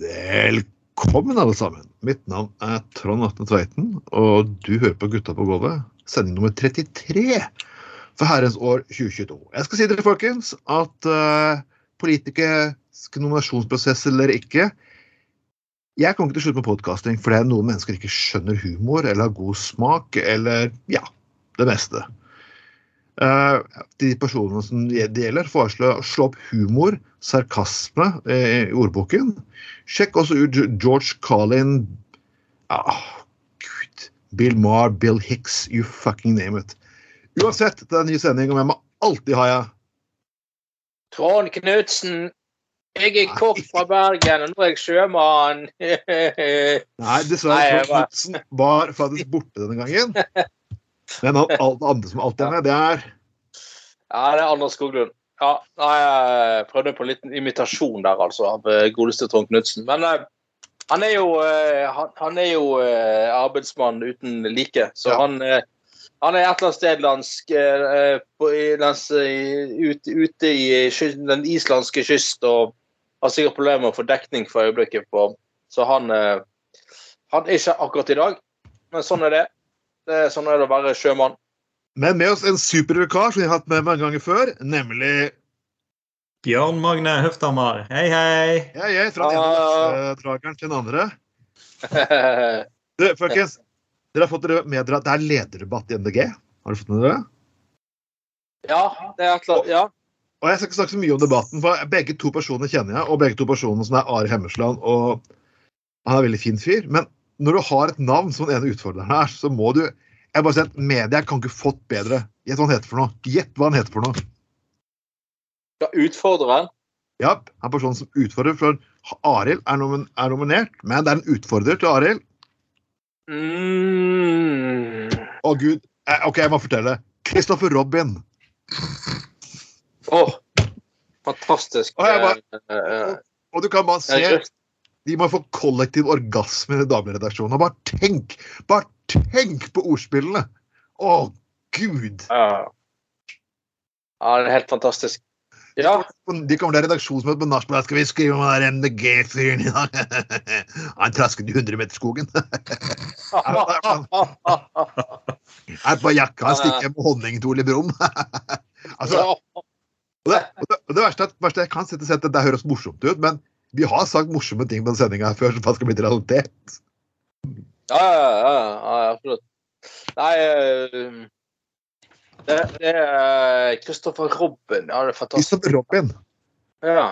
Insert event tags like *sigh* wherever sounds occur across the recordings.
Velkommen, alle sammen. Mitt navn er Trond Atne Tveiten, og du hører på Gutta på gulvet, sending nummer 33 for herrens år 2022. Jeg skal si dere, folkens, at uh, politiske nominasjonsprosess eller ikke Jeg kommer ikke til å slutte med podkasting fordi noen mennesker ikke skjønner humor eller har god smak eller ja, det meste. Uh, de personene som det gjelder, foreslår å slå opp humor, sarkasme, eh, i ordboken. Sjekk også ut George Carlin ah, Gud. Bill Marr, Bill Hicks, you fucking name it. Uansett, det er en ny sending, og jeg må alltid ha jeg. Trond Knutsen, jeg er kokk fra Bergen, og nå er jeg sjømann. *laughs* Nei, dessverre. Trond Knutsen var faktisk borte denne gangen. *laughs* Men alt, alt andre som alltid er med, det er Ja, det er Anders Skoglund. Ja, jeg prøvde på en liten imitasjon der, altså, av eh, godeste Trond Knutsen. Men uh, han er jo, uh, han, han, er jo arbeidsmann uten like, så ja. han, han er et eller annet sted ute, ute i den islandske kyst og har sikkert problemer med å få dekning for øyeblikket. På. Så han, han er ikke akkurat i dag, men sånn er det. Det er sånn er det å være sjømann. Men med oss en supervikar som vi har hatt med mange ganger før, nemlig Bjørn Magne Høfthammer. Hei, hei. Hei, hei. Fra den ene drageren til den andre. *laughs* Du, folkens, dere har fått dere med dere at det er lederdebatt i MDG. Har du fått med dere det? Ja, det er klart. Ja. Og jeg skal ikke snakke så mye om debatten, for begge to personer kjenner jeg. Og begge to personer som er Ari Hemmersland, og han er en veldig fin fyr. Men når du har et navn som den ene utfordreren er, så må du jeg bare sier at Media kan ikke fått bedre. Gjett hva han heter for noe. Gjett hva han heter for noe. Ja, utfordreren? Ja, han personen som utfordrer. For Arild er, nomin er, nominert, men det er en utfordrer til Arild. Mm. Å, gud. Eh, OK, jeg må fortelle. Christopher Robin. Å, oh, fantastisk. Og, bare, og, og, du kan bare se de må få kollektiv orgasme i Dagbladet-redaksjonen. Og bare tenk! Bare tenk på ordspillene! Å, gud! Ja. ja, det er helt fantastisk. Ja. De kommer til redaksjonsmøte på nachspiel. Skal vi skrive om den MDG-fyren i dag? *laughs* Han trasket i 100-meterskogen. Her *laughs* på jakka stikker med honning til Ole Brumm. altså, og det, og det, og det verste, verste jeg kan sette seg at det høres morsomt ut, men vi har sagt morsomme ting på den sendinga før som faktisk har blitt realitet. Ja, ja, ja, absolutt. Nei uh, det, det, er Christopher Robin. Ja, det er fantastisk. Christopher Robin. Ja.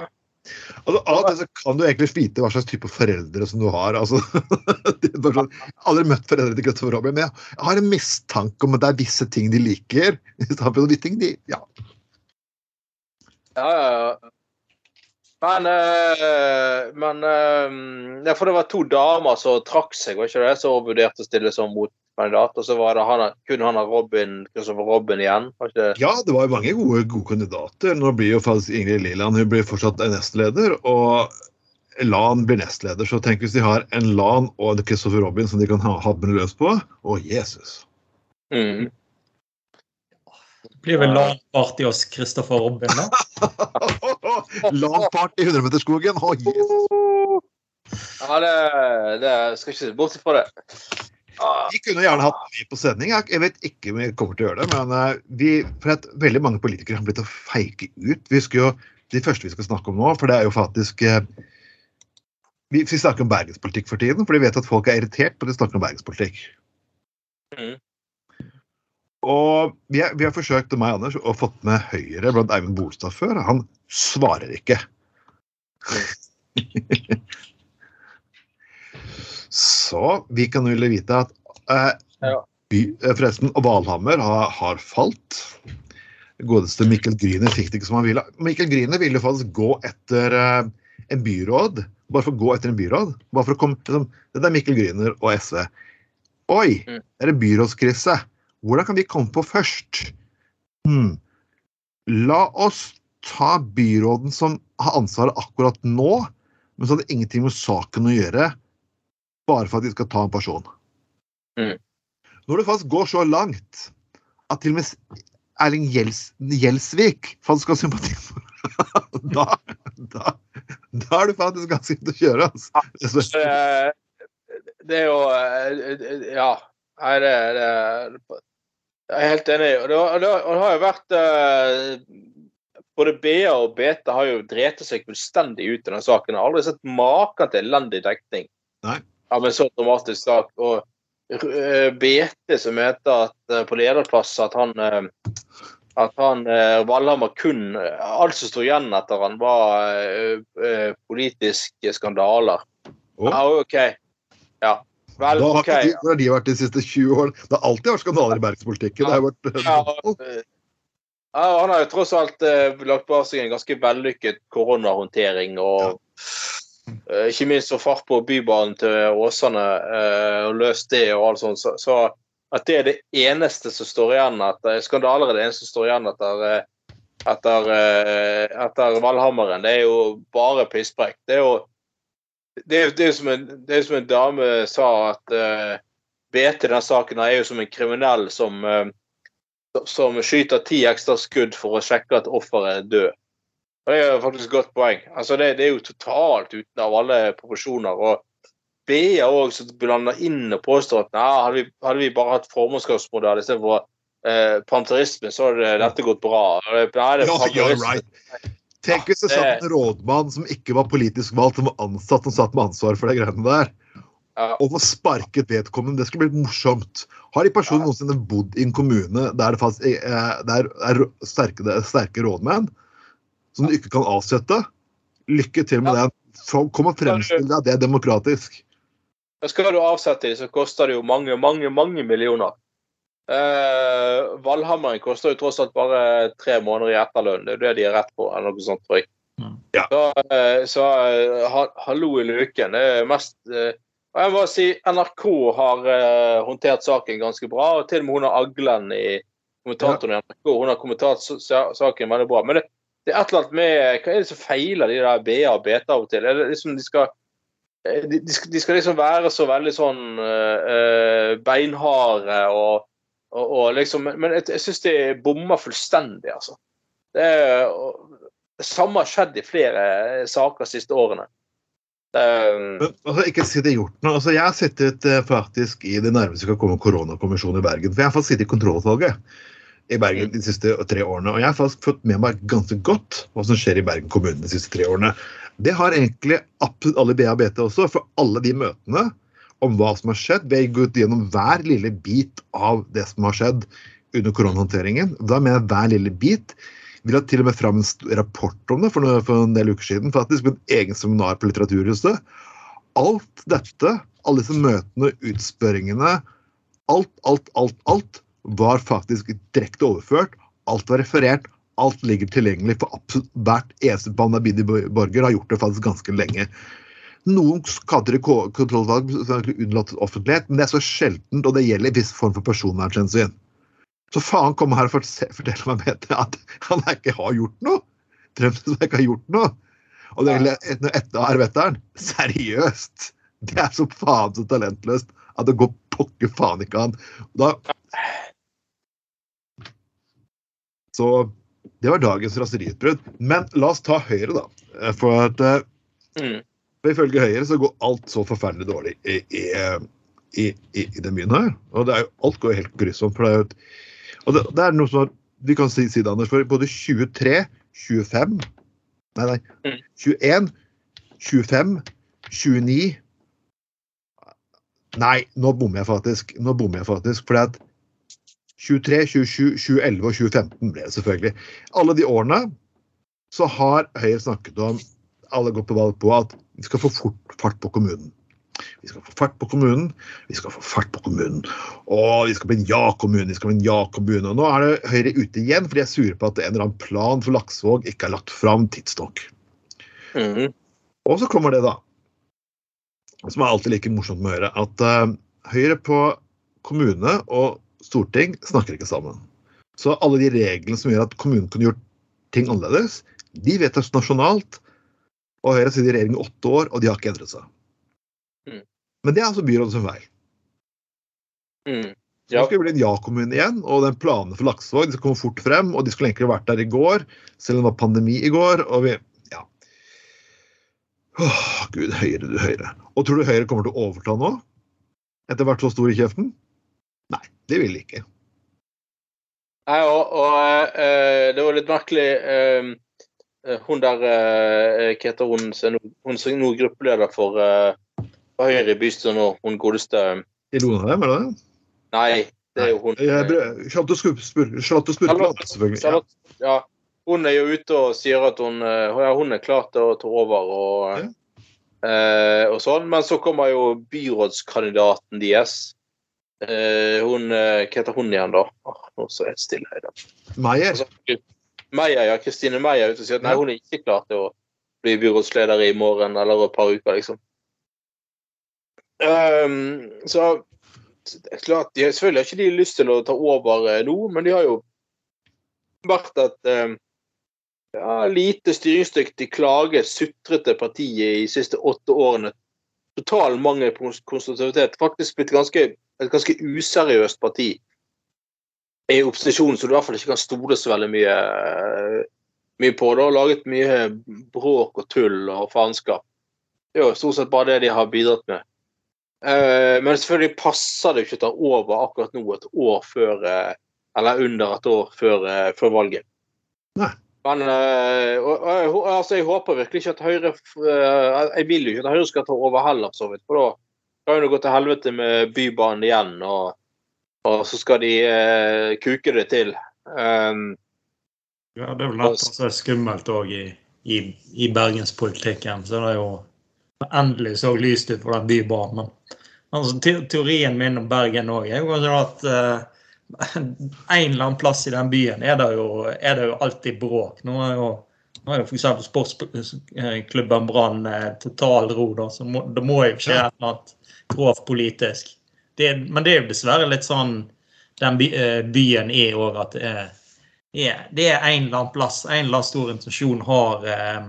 Altså, av det så kan du egentlig vite hva slags type foreldre som du har. Altså, *laughs* sånn, aldri møtt foreldre til Christopher Robin, men jeg har en mistanke om at det er visse ting de liker. *laughs* Ting de, ja. Ja, ja, ja. Men, øh, men øh, ja, For det var to damer som trakk seg, var ikke det? Som vurderte å stille som motkandidat. Og så var det han, kun han og Robin, Christopher Robin igjen? det? Ja, det var mange gode, gode kandidater. Nå blir jo faktisk Ingrid Liland hun blir fortsatt nestleder. og Lan blir nestleder. Så tenk hvis de har en Lan og en Christopher Robin som de kan ha havne løs på. Å, Jesus. Mm. Blir vel LAN-party hos Christopher Robin, da? *laughs* LAN-party i 100-meterskogen! Oh, Jesus! Ja, det, det skal ikke se bort fra det. Vi kunne gjerne hatt vi på sending. Jeg vet ikke om vi kommer til å gjøre det. Men eh, vi, for at veldig mange politikere har blitt å feike ut. Vi skal jo, De første vi skal snakke om nå, for det er jo faktisk eh, Vi, vi snakker om bergenspolitikk for tiden, for vi vet at folk er irritert på at vi snakker om bergenspolitikk. Mm. Og vi, har, vi har forsøkt, meg Anders, å fått med Høyre blant Eivind Bolstad før. Han svarer ikke. *laughs* Så vi kan jo vite at eh, by, eh, Forresten, Valhammer har, har falt. Godeste Mikkel Gryner fikk det ikke som han ville. Mikkel Gryner ville faktisk gå etter eh, en byråd. Bare for å gå etter en byråd. Bare for å komme, liksom, Det er Mikkel Gryner og SV. Oi, er det er en byrådskrise. Hvordan kan vi komme på først? Hmm. La oss ta byråden som har ansvaret akkurat nå, men så hadde det ingenting med saken å gjøre, bare for at de skal ta en person. Mm. Når det faktisk går så langt at til og med Erling Gjels, Gjelsvik faktisk skal ha sympati for *laughs* da, da, da er det faktisk ganske ute å kjøre. Altså. Eh, Det er jo eh, Ja. Nei, det, det Jeg er helt enig. Og det, det, det har jo vært uh, Både BA og BT har jo drept seg fullstendig ut i denne saken. Jeg har aldri sett maken til elendig dekning Nei. av en så dramatisk sak. Og uh, BT som heter at uh, på lederplass at han eh, at han eh, Valhammer kun Alt som sto igjen etter han, var eh, eh, politiske skandaler. Oh. Ja, OK. Ja. Vel, da har okay, ikke de, har de vært de siste 20 årene? Det har alltid vært skandaler i har vært Ja, eh, ja, *laughs* han har jo tross alt eh, lagt bak seg en ganske vellykket koronahåndtering. og eh, ikke minst få fart på Bybanen til Åsane eh, og løst det og alt sånt. Så, så at det er det eneste som står igjen etter Skandaler er det eneste som står igjen etter eh, etter, eh, etter Valhammeren. Det er jo bare pisspreik. Det er jo det er, det er som, en, det som en dame sa, at uh, BT denne saken er jo som en kriminell som uh, som skyter ti ekstra skudd for å sjekke at offeret er død. Og Det er jo faktisk et godt poeng. Altså det, det er jo totalt uten av alle proporsjoner. og BA òg som blander inn og påstår at nei, hadde, vi, hadde vi bare hatt formannskapsmodell istedenfor eh, panterisme, så hadde dette gått bra. Nei, det er panterisme. Tenk hvis det satt en rådmann som ikke var politisk valgt, som var ansatt, som satt med ansvar for de greiene der. Ja. Og få sparket vedkommende. Det skulle blitt morsomt. Har de personene noensinne bodd i en kommune der det faktisk eh, der er sterke, det er sterke rådmenn som du ikke kan avsette? Lykke til med den. Så Kom og fremstill deg det er demokratisk. Skal du avsette dem, så koster det jo mange, mange, mange millioner. Eh, Valhammeren koster jo tross alt bare tre måneder i etterlønn. Det er jo det de er rett på, eller noe sånt, tror jeg. Mm. Ja. Så, uh, så eh, ha, hallo i luken. Det er mest uh, og jeg må si NRK har håndtert saken ganske bra. og Til og med hun har Aglen i kommentatoren i NRK. Hun har kommentert sa- sa- saken veldig bra. Men det, det er et eller annet med Hva er det som feiler de der BA og BT av og til? Er det liksom de skal de, de, skal, de skal liksom være så veldig sånn beinharde og, og, og liksom Men jeg, jeg syns de bommer fullstendig, altså. Det, er- og det samme har skjedd i flere saker de siste årene. Um, altså, ikke si det er gjort noe. Altså, jeg har sittet eh, faktisk i det nærmeste vi kan komme koronakommisjonen i Bergen. For jeg har fått sittet i kontrollutvalget i Bergen de siste tre årene. Og jeg har faktisk fått med meg ganske godt hva som skjer i Bergen kommune de siste tre årene. Det har egentlig absolutt alle BABT og også, for alle de møtene om hva som har skjedd. Vi har gått gjennom hver lille bit av det som har skjedd under koronahåndteringen. Da mener jeg hver lille bit. Vi la til og med fram en rapport om det for, en del uker siden. faktisk med en egen seminar på Litteraturhuset. Alt dette, alle disse møtene, utspørringene, alt, alt, alt, alt var faktisk direkte overført. Alt var referert. Alt ligger tilgjengelig for absolutt hvert eneste banabidi borger. Har gjort det faktisk ganske lenge. Noen kaller det ko- kontrollvalg unnlatt offentlighet, men det er så sjeldent, og det gjelder en viss form for personvernhensyn. Så faen kom her og fortelle meg bedre at han ikke har gjort noe! Trump ikke har gjort noe! Og det er etter, arvetteren. Seriøst! Det er så faen så talentløst at det går pokker faen ikke an. Da Så det var dagens raseriutbrudd. Men la oss ta Høyre, da. Eh, For at eh, mm, for ifølge Høyre så går alt så forferdelig dårlig i, i, i, i, den byen her. Og det er jo, alt går helt grusomt. For det er jo et, og det, det er noe som er- vi kan si, si det, Anders, for både 23, 25 Nei, nei. Mm. 21, 25, 29 Nei, nå bommer jeg faktisk. Nå bommer jeg faktisk. Fordi at 23, 27, 2011 og 2015 ble det selvfølgelig. Alle de årene så har Høyre snakket om alle går på valg på at vi skal få fort fart på kommunen. Vi skal få fart på kommunen. Vi skal få fart på kommunen. Og vi skal bli en ja-kommune. Vi skal bli en ja-kommune. Og nå er det Høyre ute igjen, for de er sure på at en eller annen plan for Laksevåg ikke er lagt fram tidsnok. Mhm. Og så kommer det, da, som er alltid like morsomt med Høyre, at uh, Høyre på kommune og storting snakker ikke sammen. Så alle de reglene som gjør at kommunen kunne gjort ting annerledes, de vedtas nasjonalt. Og Høyre har sittet i regjering i åtte år, og de har ikke endret seg. Mm. Men det er altså byrådet som feil. Mhm. Så Nå skal det bli en ja-kommune igjen, og den planene for Laksevåg de skal komme fort frem. Og de skulle egentlig vært der i går, selv om det var pandemi i går. og vi, ja. Åh, Gud, Høyre, du Høyre. Og tror du Høyre kommer til å overta nå? Etter hvert så stor i kjeften? Nei, det vil de ikke. Nei, og, og eh, det var litt merkelig eh, Hun der eh, Hva heter hun er Hun som er nå gruppeleder for, eh, for Høyre i bystyret nå, hun godeste Ilona dem, er det det? Nei, det er jo hun Charlotte Spurkeland, selvfølgelig. Charlotte, ja, hun er jo ute og sier at hun, eh, ja, hun er klar til å ta over og, eh, og sånn. Men så kommer jo byrådskandidaten deres. Eh, hun, eh, hva heter hun igjen, da? Nå så jeg stille i dag. Meyer. Altså, Meyer, ja, Kristine Meyer ute og sier at nei, hun er ikke klar til å bli byrådsleder i morgen eller et par uker, liksom. Um, så det er klart, de, Selvfølgelig har ikke de lyst til å ta over eh, nå, men de har jo vært et eh, ja, lite styringsdyktig, klage, sutrete parti i de siste åtte årene. Total mangel på konstruktivitet. Faktisk blitt ganske, et ganske useriøst parti i opposisjon, så du i hvert fall ikke kan stole så veldig mye, eh, mye på Du har laget mye bråk og tull og faenskap. Det er jo stort sett bare det de har bidratt med. Eh, Men selvfølgelig passer det jo ikke å ta over akkurat nå, et år før eh, Eller under et år før, før valget. Nei. Men og, og, altså, jeg håper virkelig ikke at Høyre Jeg vil jo ikke at Høyre skal ta over heller. For da kan det gå til helvete med Bybanen igjen, og, og så skal de eh, kuke det til. Um, Ja, det er vel nettopp så skummelt òg i, i, i bergenspolitikken. Så det er jo endelig så lyst ut for den bybanen. Men altså, te teorien min om Bergen òg er jo at eh, *laughs* en eller annen plass i den byen er det jo, er det jo alltid bråk. Nå er jo nå er jo f.eks. sportsklubben Brann eh, total ro, da, så må, det må jo skje et eller annet grovt politisk. Det, men det er jo dessverre litt sånn den by, eh, byen er òg, at det er det er en eller annen plass, en eller annen stor institusjon har eh,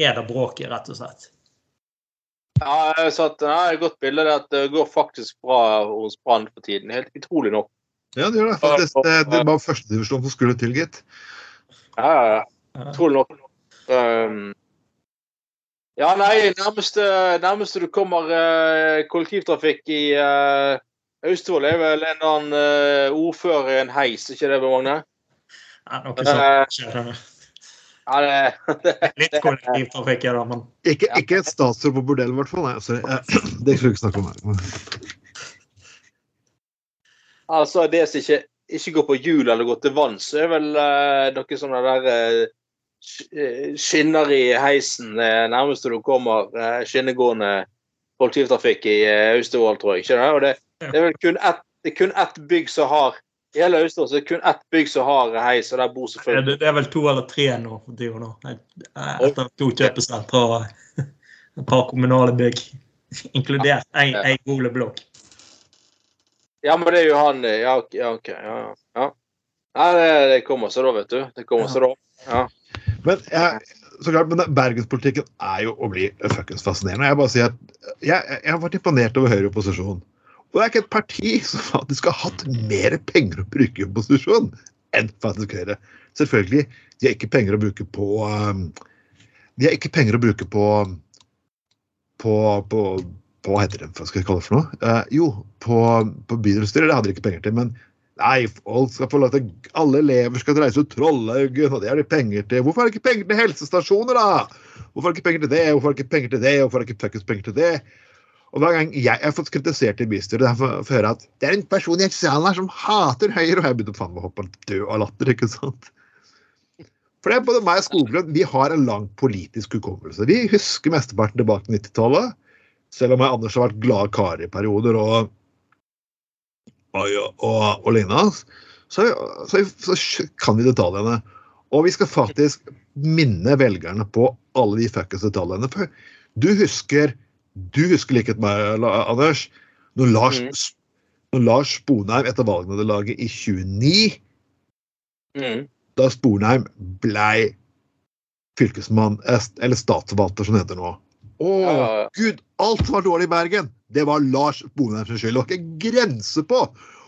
Er det bråket, rett og slett. ja, jeg sa at, nei, et godt bilde er at det går faktisk bra hos Brann for tiden. Helt utrolig nok. Ja, det gjør det. Faktisk, det, det var førstedivisjon som skulle til, gitt. Ja, ja, ja. Ja. Utrolig nok. Um, ja, nei, nærmeste, nærmeste du kommer eh, kollektivtrafikk i uh, Austevoll, er vel en eller annen uh, ordfører i en heis, ikke det, Magne? Ja, noe sånt skjer det. Ja, det, *laughs* Litt kollektivtrafikk ja da, men Ikke, ikke et statsråd på bordell, i hvert fall. Nei, sorry. Eh, *clears throat* Det skulle vi ikke snakke om her. altså, det som ikke, ikke går på hjul eller går til vanns, er vel uh, noe sånne der eh, skinner i heisen nærmest nærmeste du kommer eh, skinnegående kollektivtrafikk i eh, Austevoll, tror jeg. Skjønner det? Og det, det er vel kun ett, det er kun ett bygg som har i hele Austevoll så er det kun ett bygg som har heis, og der bor selvfølgelig det er vel to eller tre nå for tida. nå. Etter to kjøpesentre og et par kommunale bygg. Inkludert ei, ei boligblokk. Ja, men det er jo han eh, Ja, ok. Ja, ja, ja. ja. Nei, det, det kommer så da, vet du. Det kommer så da. Ja. Men, jeg, så klart, men bergenspolitikken er jo å bli fuckings fascinerende. Jeg bare sier at jeg, jeg har vært imponert over Høyre opposisjon. Og det er ikke et parti som faktisk har hatt mer penger å bruke i opposisjon enn faktisk Høyre. Selvfølgelig, de har ikke penger å bruke på um, De har ikke penger å bruke på på, på, på Hva heter det? Hva skal jeg kalle det for noe? Eh, jo, på, på bydelsstyret. Det hadde de ikke penger til. Men nei, folk skal få lov til Alle elever skal reise ut Trollhaugen, og det har de penger til. Hvorfor har de ikke penger til helsestasjoner, da? Hvorfor har de ikke penger til det? Hvorfor har de ikke penger til det? Hvorfor har de ikke penger til det? Og hver gang jeg har fått kritisert i bystyret, får jeg høre at det er en person i salen her som hater Høyre, og jeg begynte faen meg å hoppe død av latter, ikke sant? For det er både meg og Skoglund, vi har en lang politisk hukommelse. Vi husker mesteparten tilbake til 90-tallet. Selv om jeg Anders har vært glad kar i perioder og, og, og, og lignende, så, så, så kan vi detaljene. Og vi skal faktisk minne velgerne på alle de fuckings detaljene. For du husker du husker likhet med meg, Anders, når Lars, Mm. når Lars Sponheim etter valgnederlaget i 29 Mm. da Sponheim blei fylkesmann, eller statsforvalter, som det heter nå. Å, Ja, gud, alt var dårlig i Bergen, det var Lars Bonheim sin skyld. Det var ikke grense på!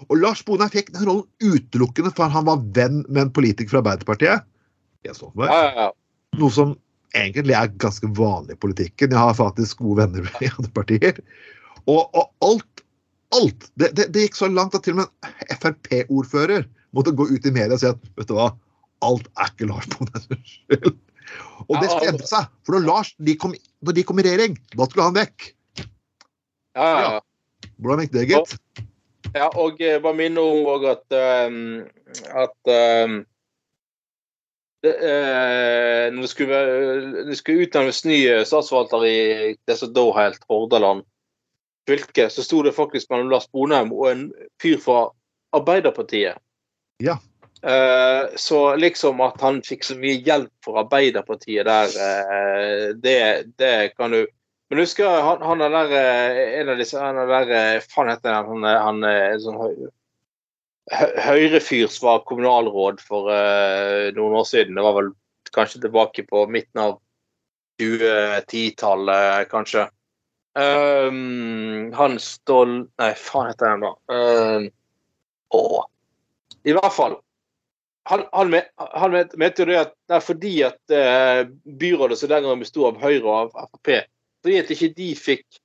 Og Lars Bonheim fikk den rollen utelukkende for han var venn med en politiker fra Arbeiderpartiet. Stoltenberg. Ja, ja, ja. Noe som egentlig er ganske vanlig i politikken. Jeg har faktisk gode venner i andre partier. Og, og alt, alt det, det, det gikk så langt at til og med en Frp-ordfører måtte gå ut i media og si at vet du hva, alt er ikke Lars Bondes skyld. Og det skulle endre seg. For når, Lars, de kom, når de kom i regjering, da skulle han vekk. ja, ja, ja. Hvordan gikk det, gitt? Ja, og jeg bare minner om òg at ehm, at ehm, det, eh, når det skulle, det skulle utnevnes ny eh, statsforvalter i det som da helt Hordaland fylke, så sto det faktisk mellom Lars Bonheim og en fyr fra Arbeiderpartiet. Ja. Eh, så liksom at han fikk så mye hjelp for Arbeiderpartiet der, eh, det, det kan du Men husker han, han er der eh, en av disse han er der, Faen heter han? Han, han en sånn høy, hø- Høyrefyr som var kommunalråd for uh, noen år siden. Det var vel kanskje tilbake på midten av 2010-tallet, kanskje. Um, han Stål Nei, faen heter han da? Um, å. I hvert fall. Han, han, han mente jo det at det er fordi at eh, byrådet som den gangen besto av Høyre og av Frp, fordi at ikke de fikk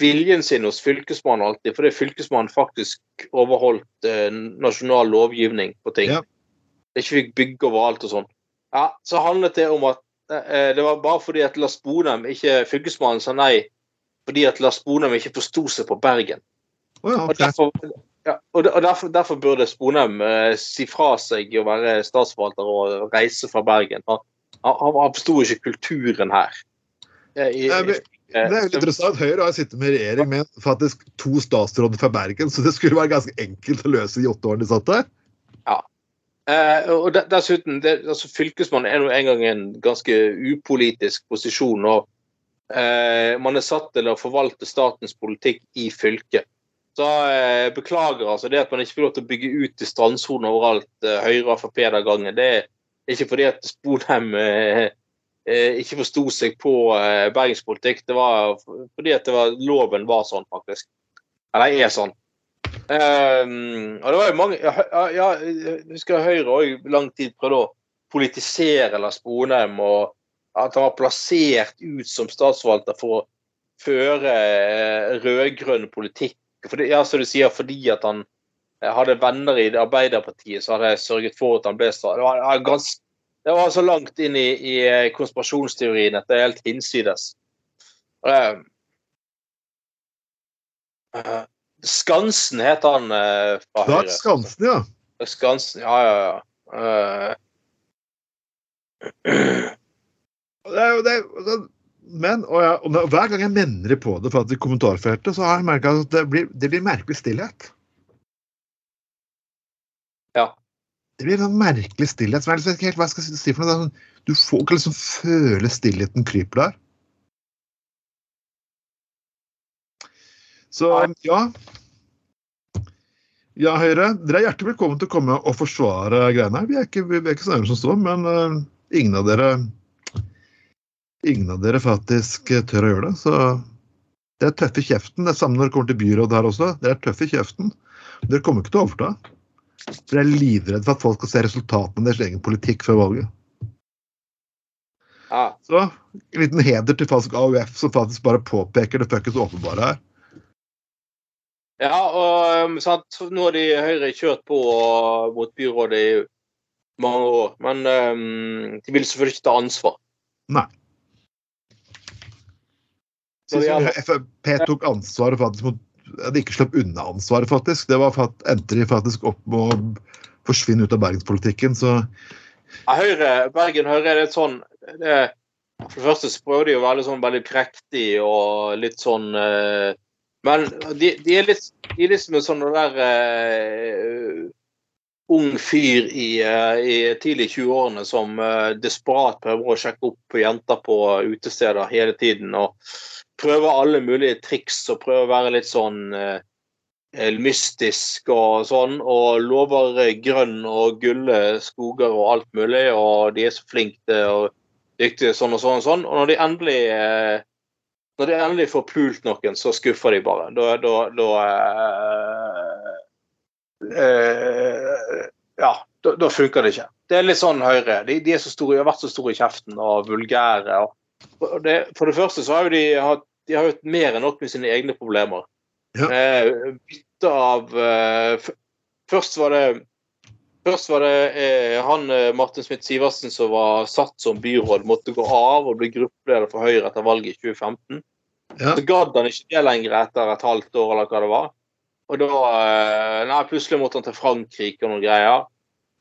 viljen sin hos fylkesmannen alltid, fordi fylkesmannen faktisk overholdt eh, nasjonal lovgivning på ting. Ja. Ikke fikk bygge overalt og sånn. Ja, så handlet det om at eh, det var bare fordi at Lars Bonheim ikke Fylkesmannen sa nei fordi at Lars Bonheim ikke forsto seg på Bergen. Oh, ja, Og ok. derfor, ja, og derfor, derfor burde Sponheim eh, si fra seg å være statsforvalter og reise fra Bergen. Han, han, han forsto ikke kulturen her. Eh, i- Nei, men- Det er jo interessant. Høyre har sittet med regjering med faktisk to statsråder fra Bergen, så det skulle være ganske enkelt å løse de åtte årene de satt der. Eh, og dessuten, det, altså Fylkesmannen er nå en gang en ganske upolitisk posisjon. og eh, Man er satt til å forvalte statens politikk i fylket. Så eh, beklager altså det at man ikke får lov til å bygge ut i strandsonen overalt, eh, Høyre og Frp den gangen. Det er ikke fordi at Sponheim eh, eh, ikke forsto seg på eh, bergenspolitikk. Det var fordi at var, loven var sånn, faktisk. Eller er sånn. Ehm, og det var jo mange ja, ja, Jeg husker Høyre òg lang tid prøvde å politisere eller Sponheim, og at han var plassert ut som statsforvalter for å føre eh, rød-grønn politikk. Fordi, ja, som du sier, fordi at han eh, hadde venner i det Arbeiderpartiet, så hadde jeg sørget for at han ble stat- Det var, ganske det var så langt inn i, i eh, konspirasjonsteorien at det er helt hinsides. Eh, eh, Skansen het han eh, fra Dag Høyre. Skansen, ja. Skansen, ja, ja, ja. Uh, *clears throat* Det er jo det, det- men og jeg, og hver gang jeg mener på det for at i kommentarfeltet, så har jeg merka at det blir, det blir merkelig stillhet. Ja. Det blir en merkelig stillhet som jeg liksom ikke helt hva jeg skal si for noe. Sånn, du får ikke liksom føle stillheten kryper der. Så ja. Ja, Høyre, dere er hjertelig velkommen til å komme og forsvare greiene her. Vi er ikke, vi er ikke som står, men uh, ingen av dere ingen av dere faktisk eh, tør å gjøre det. Så det er tøffe i kjeften. Det er samme når det kommer til byrådet her også. Dere er tøffe i kjeften. Dere kommer ikke til å overta. Dere er livredde for at folk skal se resultatene av deres egen politikk før valget. ja. Så en liten heder til faktisk AUF, som faktisk bare påpeker det fuckings åpenbare her. Ja, og um, sant, nå har de Høyre kjørt på uh, mot byrådet i mange år. Men um, de vil selvfølgelig ikke ta ansvar. Nei. Så Sist ja. gang Frp tok ansvaret faktisk De ikke slapp unna ansvaret, faktisk. Det var for at endte de faktisk opp med å forsvinne ut av bergenspolitikken. Så Høyre, Bergen Høyre er litt sånn det, For det første så prøver de å være litt sånn veldig prektig og litt sånn uh, Men de, de, er litt de er liksom en sånn der uh, ung fyr i, uh, i tidlig 20-årene som desperat prøver å sjekke opp jenter på utesteder hele tiden. Og prøver alle mulige triks og prøver å være litt sånn eh, mystisk og sånn. Og lover eh, grønn og gulle skoger og alt mulig, og de er så flinke og dyktige sånn og sånn og sånn. Og når de endelig eh, når de endelig får pult noen, så skuffer de bare. Da, da, da eh, eh, Ja, da, da, funker det ikke. Det er litt sånn Høyre. De, de, er så store, de har vært så store i kjeften og vulgære. Og det, for det første så har jo de hatt de har jo mer enn nok med sine egne problemer. Ja. Eh, bytte av eh, Først var det Først var det eh, han eh, Martin Smith-Sivertsen som var satt som byråd, måtte gå av og bli gruppeleder for Høyre etter valget i 2015. Ja. Så gadd han ikke det lenger etter et halvt år, eller hva det var. Og da eh, nei, Plutselig måtte han til Frankrike og noen greier.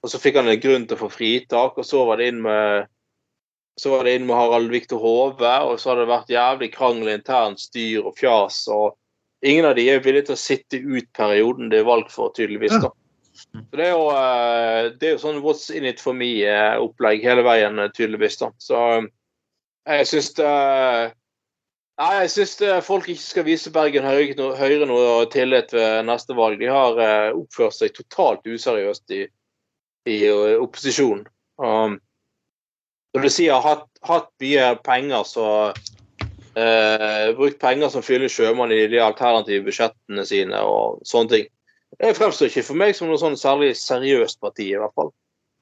Og så fikk han en grunn til å få fritak, og så var det inn med så var det inn med Harald Viktor Hove, og så har det vært jævlig krangel internt, styr og fjas. og Ingen av de er villige til å sitte ut perioden det er valgt for, tydeligvis. da. Så Det er jo, eh, det er jo sånn what's in it for me-opplegg hele veien, eh, tydeligvis. da. Så jeg syns Nei, jeg syns folk ikke skal vise Bergen Høyre, noe tillit ved neste valg. De har eh, oppført seg totalt useriøst i, i opposisjon. Um, når du sier hatt, hatt mye penger, så eh, Brukt penger som fyller sjømann i de alternative budsjettene sine og sånne ting. Det fremstår ikke for meg som noe sånn særlig seriøst parti, i hvert fall.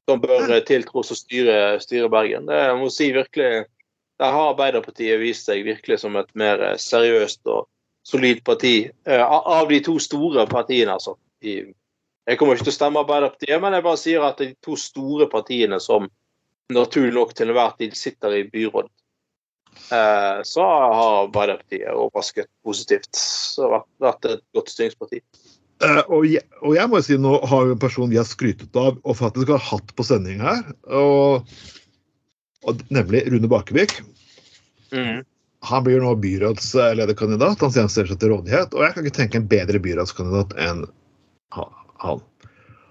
Som bør eh, tiltros å styre, styre Bergen. Det jeg må si virkelig Der har Arbeiderpartiet vist seg virkelig som et mer eh, seriøst og solid parti. Eh, av de to store partiene, altså. Jeg kommer ikke til å stemme Arbeiderpartiet, men jeg bare sier at de to store partiene som naturlig nok til enhver tid sitter i byråd, eh, så har Arbeiderpartiet overrasket positivt. Så har vært et godt styringsparti. Uh, og, jeg, og, jeg, må si nå har vi en person vi har skrytet av og faktisk har hatt på sending her, og, og nemlig Rune Bakevik. Mm. Han blir nå byrådslederkandidat. Han stiller seg til rådighet. Og jeg kan ikke tenke en bedre byrådskandidat enn han.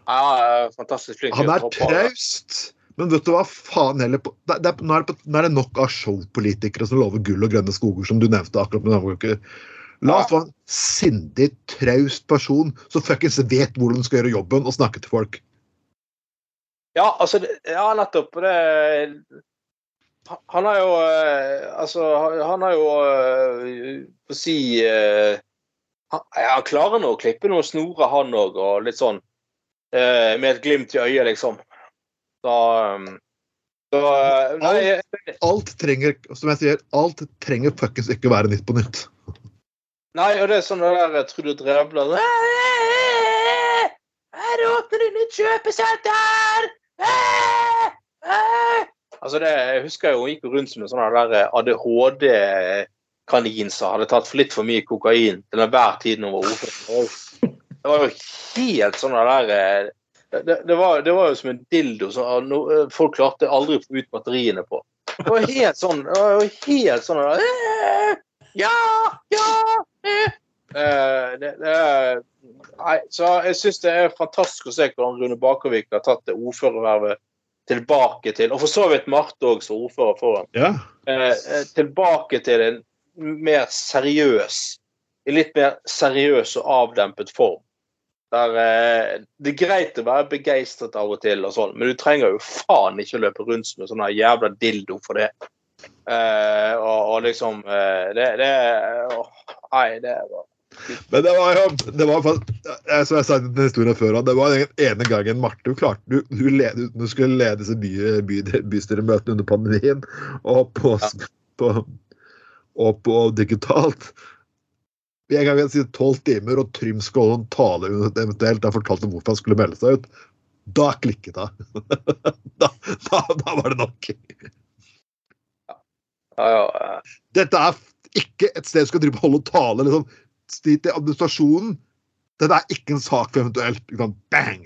Ja, fantastisk flink. Han er traust. Men vet du hva faen heller på, det, det, nå, er det, nå, er det, nok av showpolitikere som lover gull og grønne skoger, som du nevnte akkurat med. La oss få en sindig, traust person som fuckings vet hvordan du skal gjøre jobben og snakke til folk. Ja, altså Ja, nettopp. Det Han har jo eh, Altså, han har jo Få si eh, Han klarer nå å klippe noen snorer, han òg, og litt sånn eh, med et glimt i øyet, liksom. Så, um, så nei, alt, alt, trenger, som jeg sier, alt trenger fuckings ikke være Nytt på nytt. Nei, og det er sånn det der Trude Drevland Her åpner det nytt kjøpesenter! Altså det, Jeg husker jo hun gikk rundt som en sånn ADHD-kanin som hadde tatt for litt for mye kokain til enhver tid hun var ordfører. Det var jo helt sånn der det, det, var, det, var, jo som en dildo som folk klarte aldri å få ut batteriene på. Det var helt sånn det var helt sånn Ja! Ja! Eh, det, nei, så jeg syns det er fantastisk å se hvordan Rune Bakervik har tatt det ordførervervet tilbake til Og for så vidt Marte òg som ordfører foran. Ja. Eh, tilbake til en mer seriøs I litt mer seriøs og avdempet form. Der, eh, det er greit å være begeistret av og til, og sånn, men du trenger jo faen ikke å løpe rundt med sånn jævla dildo for det. Uh, og, og, liksom uh, Det, det åh, Nei, det var men det var jo det var, Som jeg sa den historien før, det var den ene gangen Marte du klarte du, du, led, du skulle lede disse by, by, bystyremøtene under pandemien, og på, ja. på, og på digitalt. En gang si tolv timer, og Trym skal holde en tale eventuelt har fortalte om hvorfor han skulle melde seg ut. Da klikket det. *laughs* da, da, da, var det nok. Dette er ikke et sted du skal drive holde tale. liksom sti til administrasjonen. Dette er ikke en sak for eventuelt liksom, bang!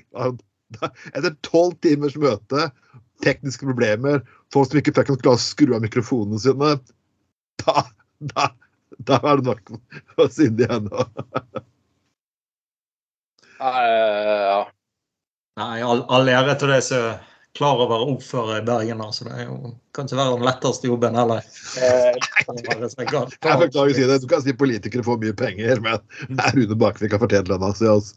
Etter tolv timers møte tekniske problemer, folk som ikke fikk noe å skru av mikrofonene sine, da, da, *laughs* da er det nok å synde igjen. Eh, ja. Nei, all, all ære til de som klarer å være ordfører i Bergen. altså. Det er jo, kan ikke være den letteste jobben heller. Eh, Jeg beklager å si det, du kan si politikere får mye penger, men det er Rune Bakvik har fortjent lønna si. Altså.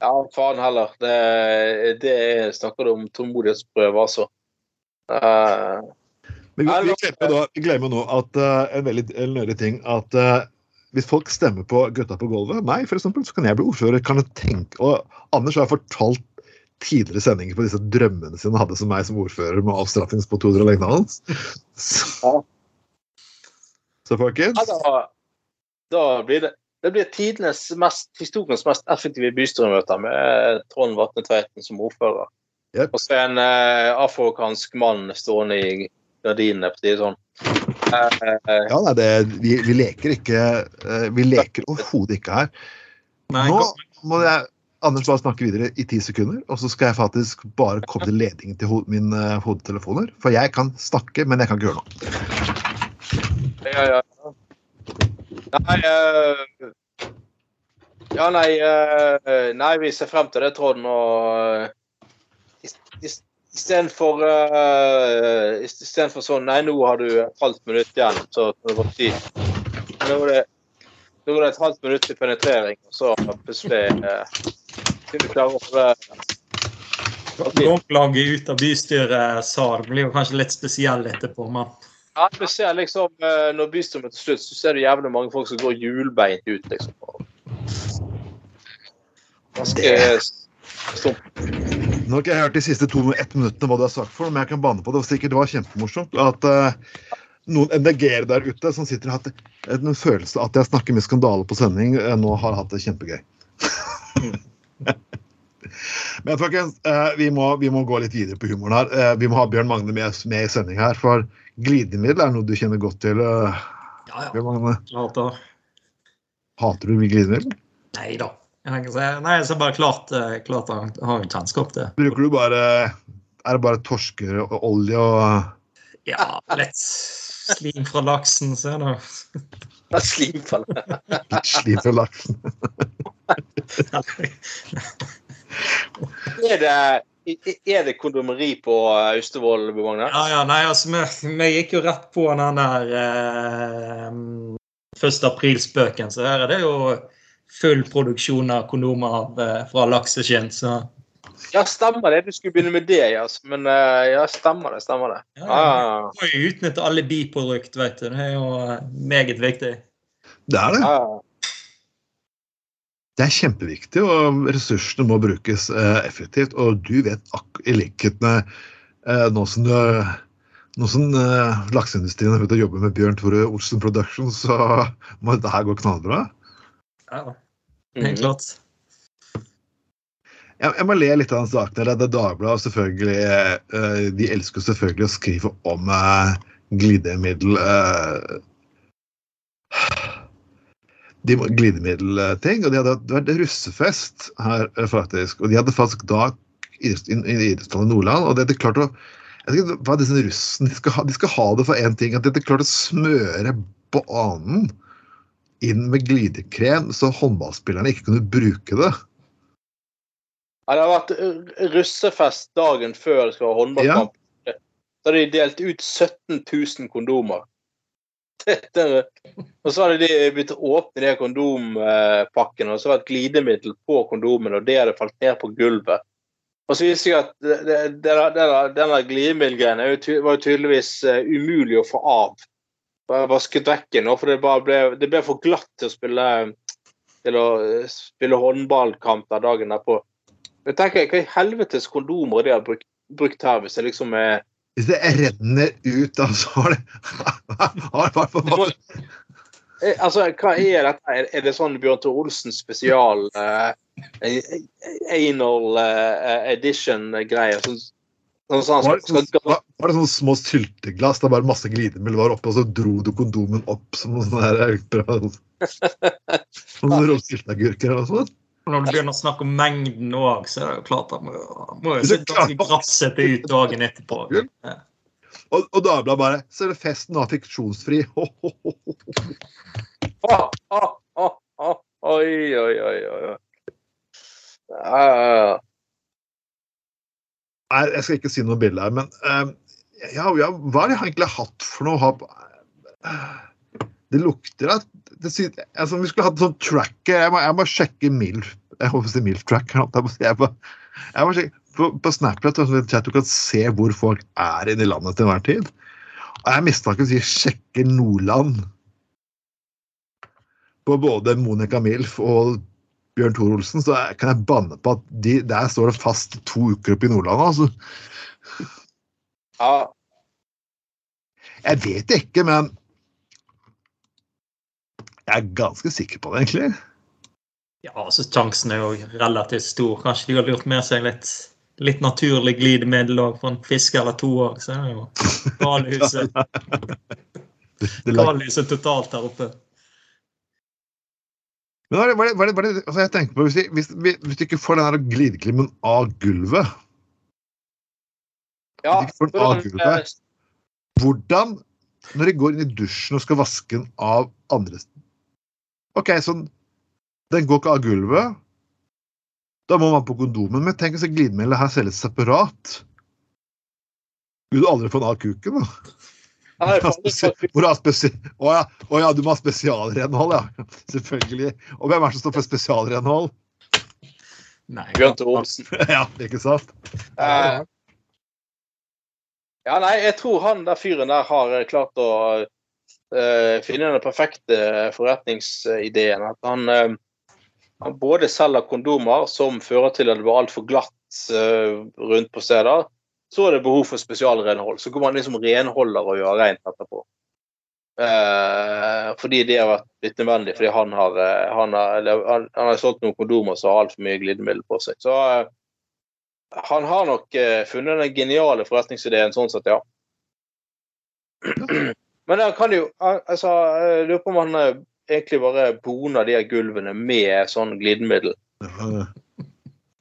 ja, faen heller. Det, det er, snakker du om tålmodighetsprøve, altså. Eh, Men vi, vi, glemmer nå, vi glemmer nå at uh, en veldig nødig ting at uh, hvis folk stemmer på Gutta på gulvet, meg f.eks., så kan jeg bli ordfører. kan jeg tenke, og Anders har fortalt tidligere sendinger på disse drømmene sine hadde som meg som ordfører med avstraffingsmetoder og lignende. Så, Ja. så folkens ja, da, da blir det det blir tidenes mest, historiens mest effektive bystyremøter med Trond Vatne Tveiten som ordfører. Yep. Og så en eh, afrokansk mann stående i gardinene, på å si det sånn. Eh, eh, Ja, nei, det, vi, vi leker ikke eh, Vi leker overhodet ikke her. Nå må jeg Anders bare snakke videre i ti sekunder, og så skal jeg faktisk bare koble ledningen til ho mine uh, hodetelefoner. For jeg kan snakke, men jeg kan ikke gjøre noe. ja, ja. Nei uh, Ja, nei uh, Nei, vi ser frem til det, Trond. Og uh, istedenfor uh, Istedenfor sånn Nei, nå har du et halvt minutt igjen, så kan det gå tid. Nå går det, nå er det et halvt minutt til penetrering, og så plutselig uh, kunne du klare å holde Golflaget ut av bystyret SAR blir jo kanskje litt spesiell etterpå, men Ja, du ser liksom eh, Når bystyret til slutt, så ser du jævlig mange folk som går hjulbeint ut, liksom. Ganske stumt. Ikke jeg hørt de siste to ett minuttene hva du har sagt for, men jeg kan bane på det. Sikkert det var kjempemorsomt at uh, noen MDG-ere der ute som sitter og har hatt en følelse av at jeg snakker med skandale på sending, eh, nå har hatt det kjempegøy. *laughs* Men folkens, uh, vi må, vi må gå litt videre på humoren her. Vi må ha Bjørn Magne med, med i sending her, for glidemiddel er noe du kjenner godt til. ja, ja. Bjørn Magne. Klart. Hater du glidemiddel? Nei da. Jeg si, nei, så bare klart, eh, klart har, har jo kjennskap til. Bruker du bare Er det bare torsker og olje og Ja, litt slim fra laksen, ser du. litt slim fra laksen? Er det, er det kondomeri på eh, Austevoll, Magne? Ja, ja, nei, altså, vi, vi gikk jo rett på den der eh, 1. april-spøken, så her er det jo full produksjon av kondomer av, eh, fra lakseskinn, så Ja, stemmer det. Du skulle begynne med det, ja. Men eh, ja, stemmer det. Stemmer det. Ja, Ja, ja, må jo utnytte alle biprodukt, vet du. Det er jo eh, meget viktig. Det er det. ja. ja. Det er kjempeviktig, og ressursene må brukes effektivt. Og du vet, ak i likhet med eh, nå som, du, nå som lakseindustrien har begynt å jobbe med Bjørn Tore Olsen Productions, så må dette her gå knallbra. Ja, helt Mhm. klart. Jeg, jeg må le litt av den saken. Det er Dagbladet selvfølgelig eh, De elsker selvfølgelig å skrive om eh, glidemiddel eh, de glidemiddelting, og de hadde vært russefest her, faktisk. Og de hadde faktisk da i i idrettslandet Nordland, og de hadde klart å jeg vet ikke hva disse russen, de skal, ha, de skal ha det for én ting, at de hadde klart å smøre banen inn med glidekrem, så håndballspillerne ikke kunne bruke det. Ja, det har vært eh, russefest dagen før det skal være håndballkamp. Da hadde de delt ut 17 000 kondomer. *laughs* Og så hadde de begynt å åpne de kondompakkene, og så var det et glidemiddel på kondomen, og det hadde falt ned på gulvet. Og så viste seg at denne glidemiddelgreien er var jo tydeligvis eh, umulig å få av. Bare Vasket vekk nå, for det, ble, det ble for glatt til å spille, til å eh, spille håndballkamp der dagen derpå. Men tenk, Hva i helvetes kondomer de har brukt, brukt her, hvis det liksom er Hvis det renner ut, da, så har det har i hvert fall Eh, Altså, hva er dette? Er, er det sånn Bjørn Tore Olsen spesial eh, eh, anal eh, edition-greier? Sånn, sånn, sånn, var, skal, det skal, sånn- var, var det sånne små sylteglass der bare masse glidemiddel var oppi, og så dro du kondomen opp som noen sånne Sånne og sylteagurker eller noe sånt? Når du begynner å snakke om mengden òg, så er det jo klart at må, må jo se ganske grassete ut dagen etterpå. Ja. Og, og Dagbladet bare Så er det festen nå fiksjonsfri. *laughs* Ho, ho, ho, ho. Ah, ah, ah, ah. Oi, oi, oi. oi. Ja, ja, ja. Nei, jeg skal ikke si noe bilde her, men eh, ja, ja, hva har jeg egentlig hatt for noe? Det lukter at det, sy- altså, Vi skulle hatt sånn tracker. Jeg må, jeg må sjekke MILF. Jeg håper å si MILF-tracker. Jeg må, jeg må sjekke, på, på Snapchat sånn at du kan se hvor folk er inne i landet til enhver tid. Og jeg mistenker å si 'sjekker Nordland' på både Monica Milf og Bjørn Tor Olsen, så kan jeg banne på at de, der står det fast to uker oppe i Nordland. altså. ja. Jeg vet ikke, men jeg er ganske sikker på det, egentlig. Ja, altså Sjansen er jo relativt stor. Kanskje de har lurt med seg litt, litt naturlig glidemiddel òg for en fisk eller to òg. Så er det jo *laughs* galhuset, Det galhuset totalt der oppe. Men hva er det, altså jeg tenker på, hvis, de, hvis, hvis du ikke får den der glideklimmen av gulvet, ja. Ikke får den avgulve. eh, hvordan Når de går inn i dusjen og skal vaske den av andre OK, så den går ikke av gulvet. Da må man på kondomen. Men tenk hvis glidemiddelet her selges separat. Vil du aldri få den av kuken, da? Hvor å, ja. å ja, du må ha spesialrenhold, ja. Selvfølgelig. Og hvem er det som står for spesialrenhold? Nei, Bjørn Tore Olsen. *laughs* ja, ikke sant? Uh, Ja, nei, jeg tror han der fyren der har eh, klart å uh, finne den perfekte forretningsideen. At han, uh, han både selger kondomer som fører til at det blir altfor glatt rundt på steder. Så er det behov for spesialrenhold. Så går man liksom renholder og gjør rent etterpå. Eh, fordi det har vært litt nødvendig, fordi han har, eh, han har, han har solgt noen kondomer som har altfor mye glidemiddel på seg. Så eh, han har nok eh, funnet den geniale forretningsideen sånn sett, ja. *clears throat* Men han kan jo altså, Jeg lurer på om han eh, egentlig bare boner de her gulvene med sånn glidemiddel.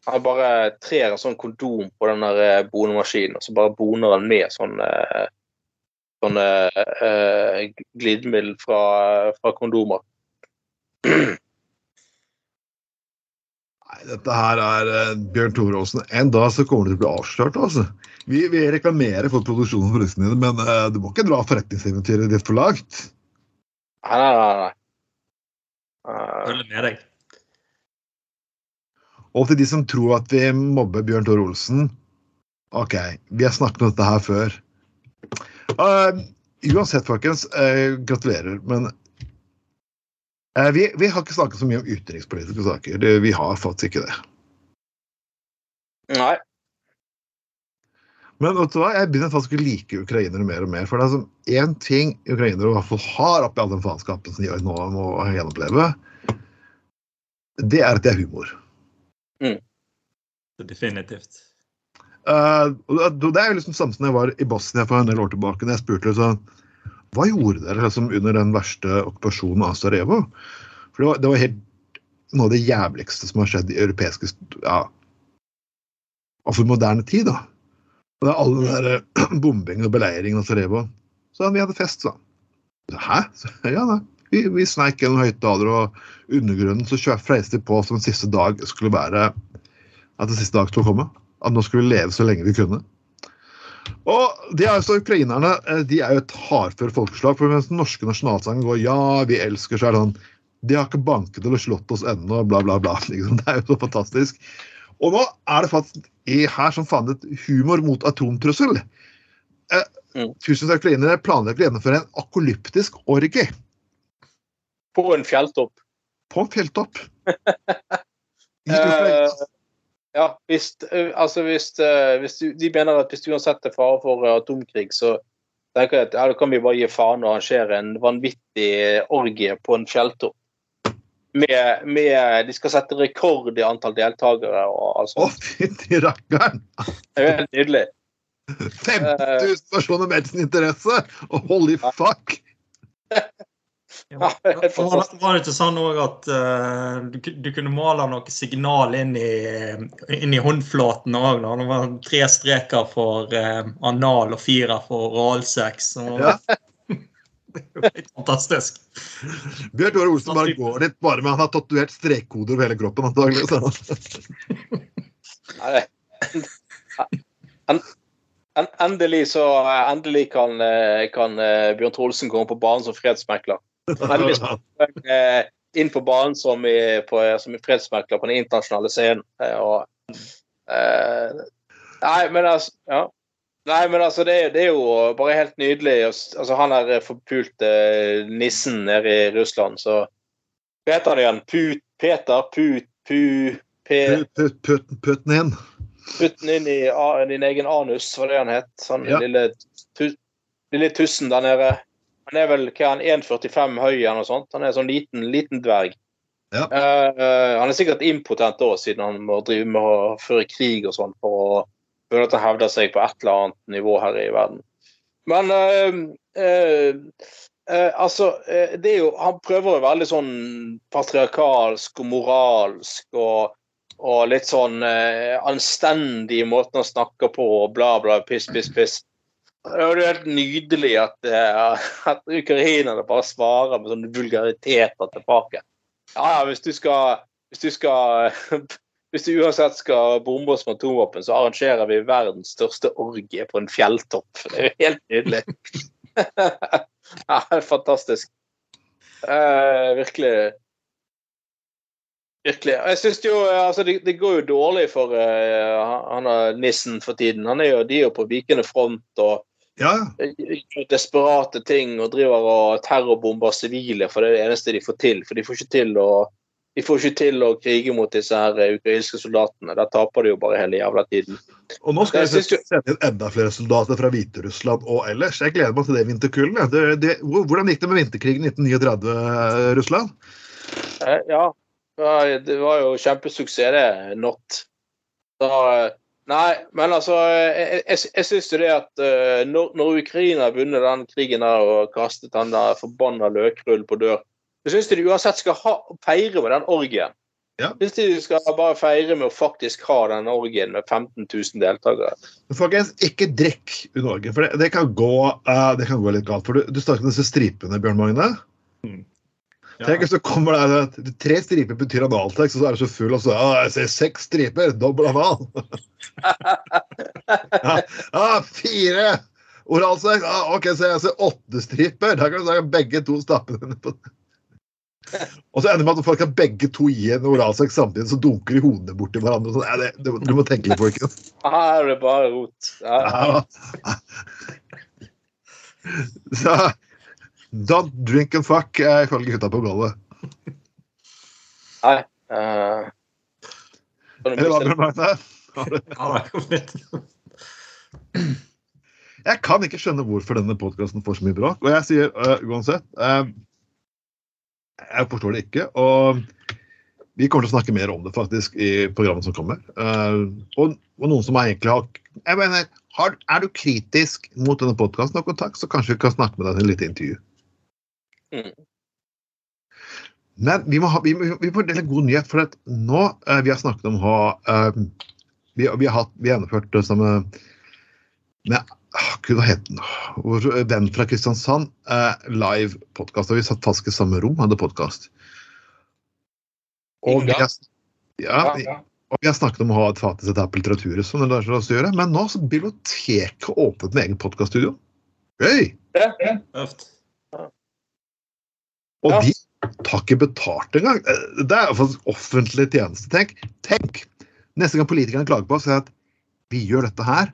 Han bare trer en sånn kondom på den der eh, bonemaskinen, og så bare boner han med sånn eh, sånn eh, glidemiddel fra, fra kondomer. Nei, dette her er Bjørn Tore Aasen. En dag så kommer det til å bli avslørt. altså. Vi, vi reklamerer for produksjonen av produktene dine, men uh, du må ikke dra forretningseventyret ditt for langt. Nei, nei, nei. nei. Følger med deg. Og til de som tror at vi mobber Bjørn Tore Olsen OK, vi har snakket om dette her før. Uh, uansett, folkens, uh, gratulerer, men uh, vi, vi har ikke snakket så mye om utenrikspolitiske saker. Det, vi har faktisk ikke det. nei. Men vet du hva? jeg begynner faktisk å like ukrainere mer og mer. For det er sånn én ting ukrainere i hvert fall har oppi all den faenskapen som de nå må gjenoppleve, det er at det er humor. Definitivt. Uh, det er jo liksom samme som jeg var i Bosnia for en del år tilbake. når jeg spurte liksom, Hva gjorde dere liksom under den verste okkupasjonen av Sarajevo? For det var, det var helt noe av det jævligste som har skjedd i europeiske ja, altså moderne tid. da. Og det er all den der eh, *clears throat* bombingen og beleiringen av Sarajevo. Så vi hadde fest, sa han. Hæ? *laughs* Så, ja, nei. Vi, vi sneik gjennom høyttaler og undergrunnen, så freiste de på som en siste dag skulle være at den siste dag skulle komme. At nå skulle vi leve så lenge vi kunne. Og de er altså, Ukrainerne eh, de er jo et hardfør folkeslag. for Mens den norske nasjonalsangen går 'Ja, vi elsker', så er det sånn De har ikke banket eller slått oss ennå, bla, bla, bla. *laughs* Liksom. Det er jo så fantastisk. Og nå er det faktisk her som faen et humor mot atomtrussel. Eh, Mm. Tusenvis av ukrainere planlegger å gjennomføre en akolyptisk orgie På en fjelltopp. på en fjelltopp. *laughs* Eh, ja, hvis, eh, altså hvis, eh, hvis du, de mener at hvis du uansett er fare for atomkrig, så tenker jeg at ja, da kan vi bare gi faen og arrangere en vanvittig orgie på en fjelltopp. Med, med De skal sette rekord i antall deltakere og alt Å, sånt. fytti rakkeren! Det er jo helt nydelig. 50 000 personer med sin interesse! Og holy fuck! *laughs* Ja, var, det- var det ikke sånn òg at uh, du, du kunne male noe signal inn i, inn i håndflaten òg? Det var tre streker for uh, anal og fire for oralsex. Ja. *laughs* Det er jo helt fantastisk. Bjørn Tore Olsen bare går dit bare med han har tatovert strekkoder over hele kroppen, en, endelig så Endelig kan, eh, kan eh, Bjørn Trolsen komme på banen som fredsmekler. *laughs* Endelig eh, inn på banen som i, på, som i fredsmekler på den internasjonale scenen. Eh, Og, eh, nei, men altså ja. Nei, men altså, det, det er jo bare helt nydelig. Altså, Han der forpulte nissen nede i Russland, så Hva heter han igjen? Put, Peter? Put, pu, Putten inn. Putten inn i din egen anus, var det han het. Sånn Ja. lille, tu, lille tussen der nede. Han er vel hva er han, 1,45 høy eller noe sånt. Han er sånn liten, liten dverg. Ja. Eh, han er sikkert impotent òg, siden han må drive med å føre krig og sånn for å føle at han hevder seg på et eller annet nivå her i verden. Men uh, uh, eh, altså det er jo, Han prøver jo veldig sånn patriarkalsk og moralsk og og litt sånn anstendig i måten han snakker på, og bla, bla, piss, piss, piss. Det er jo helt nydelig at, eh, at ukrainerne bare svarer med sånne vulgariteter tilbake. Ja, ja, hvis du skal Hvis du skal *laughs* hvis du uansett skal bombe oss med atomvåpen, så arrangerer vi verdens største orgie på en fjelltopp. *laughs* Det er jo helt nydelig. *laughs* ja, fantastisk. Eh, virkelig Virkelig. Jeg synes jo, altså det, det går jo dårlig for eh, han nissen for tiden. Han er jo, de er jo på vikende front og Ja, eh, gjør desperate ting og driver og terrorbomber sivile, for det er det eneste de får til. For de får ikke til å, de får ikke til å krige mot disse her eh, ukrainske soldatene. Der taper de jo bare hele jævla tiden. og nå skal vi sende inn enda flere soldater fra Hviterussland og ellers. Jeg gleder meg til det vinterkullet. Det, det, hvordan gikk det med vinterkrigen 1939, eh, Russland? Eh, Ja, det var jo kjempesuksess, det. Not. Da nei, men altså Jeg, jeg, jeg syns jo det at uh, når, når Ukraina har vunnet den krigen der og kastet den der forbanna løkrullen på dør, så syns de uansett skal ha, feire med den orgien. Ja. Syns de skal bare feire med å faktisk ha den orgien med 15 000 deltakere. Folkens, ikke drikk under orgen, for det, det, kan gå, uh, det kan gå litt galt. For du, du snakket om disse stripene, Bjørn Magne. Tenk så kommer det, at tre striper betyr analtekst, og så er du så full og så ja, jeg ser seks striper, dobbel anal. *laughs* ja, ah, fire oralsex, ah, ok, så jeg ser åtte striper. Da kan du ta begge to stappene på Og så ender det med at folk har begge to gi en oralsex samtidig, så dunker de hodene borti hverandre. Sånn. Ja, det, du, du må tenke litt, folkens. Her er det bare rot. Ja. Ja. *laughs* Så don't drink and fuck, er ifølge gutta på gulvet. Nei. Uh, Eller hva, Bjørn Magne? *laughs* Jeg kan ikke skjønne hvorfor denne podkasten får så mye bråk. Og jeg sier uh, uansett uh, Jeg forstår det ikke. Og vi kommer til å snakke mer om det faktisk i programmet som kommer. Uh, og, og noen som egentlig har jeg mener, har, Er du kritisk mot denne podkasten, så kanskje vi kan snakke med deg til et lite intervju. Mm. Men vi må, ha, vi, må- vi må dele god nyhet, for at nå eh, vi har snakket om å ha eh, vi, vi, har hatt, vi har gjennomført det samme med ah, Gud, hva het den? Vår venn fra Kristiansand. Eh, live podkast. Vi satt fast i samme rom, hadde podkast. Og ja, Ja, og vi har snakket om å ha et fattigsettap på Litteraturhuset, som det lar seg gjøre. Men nå har biblioteket åpnet med egen podkaststudio. Gøy! Tøft. Og Ja. de tar ikke betalt engang. Eh, Det er iallfall offentlig tjeneste. Tenk, tenk! Neste gang politikerne klager på oss, sier at vi gjør dette her,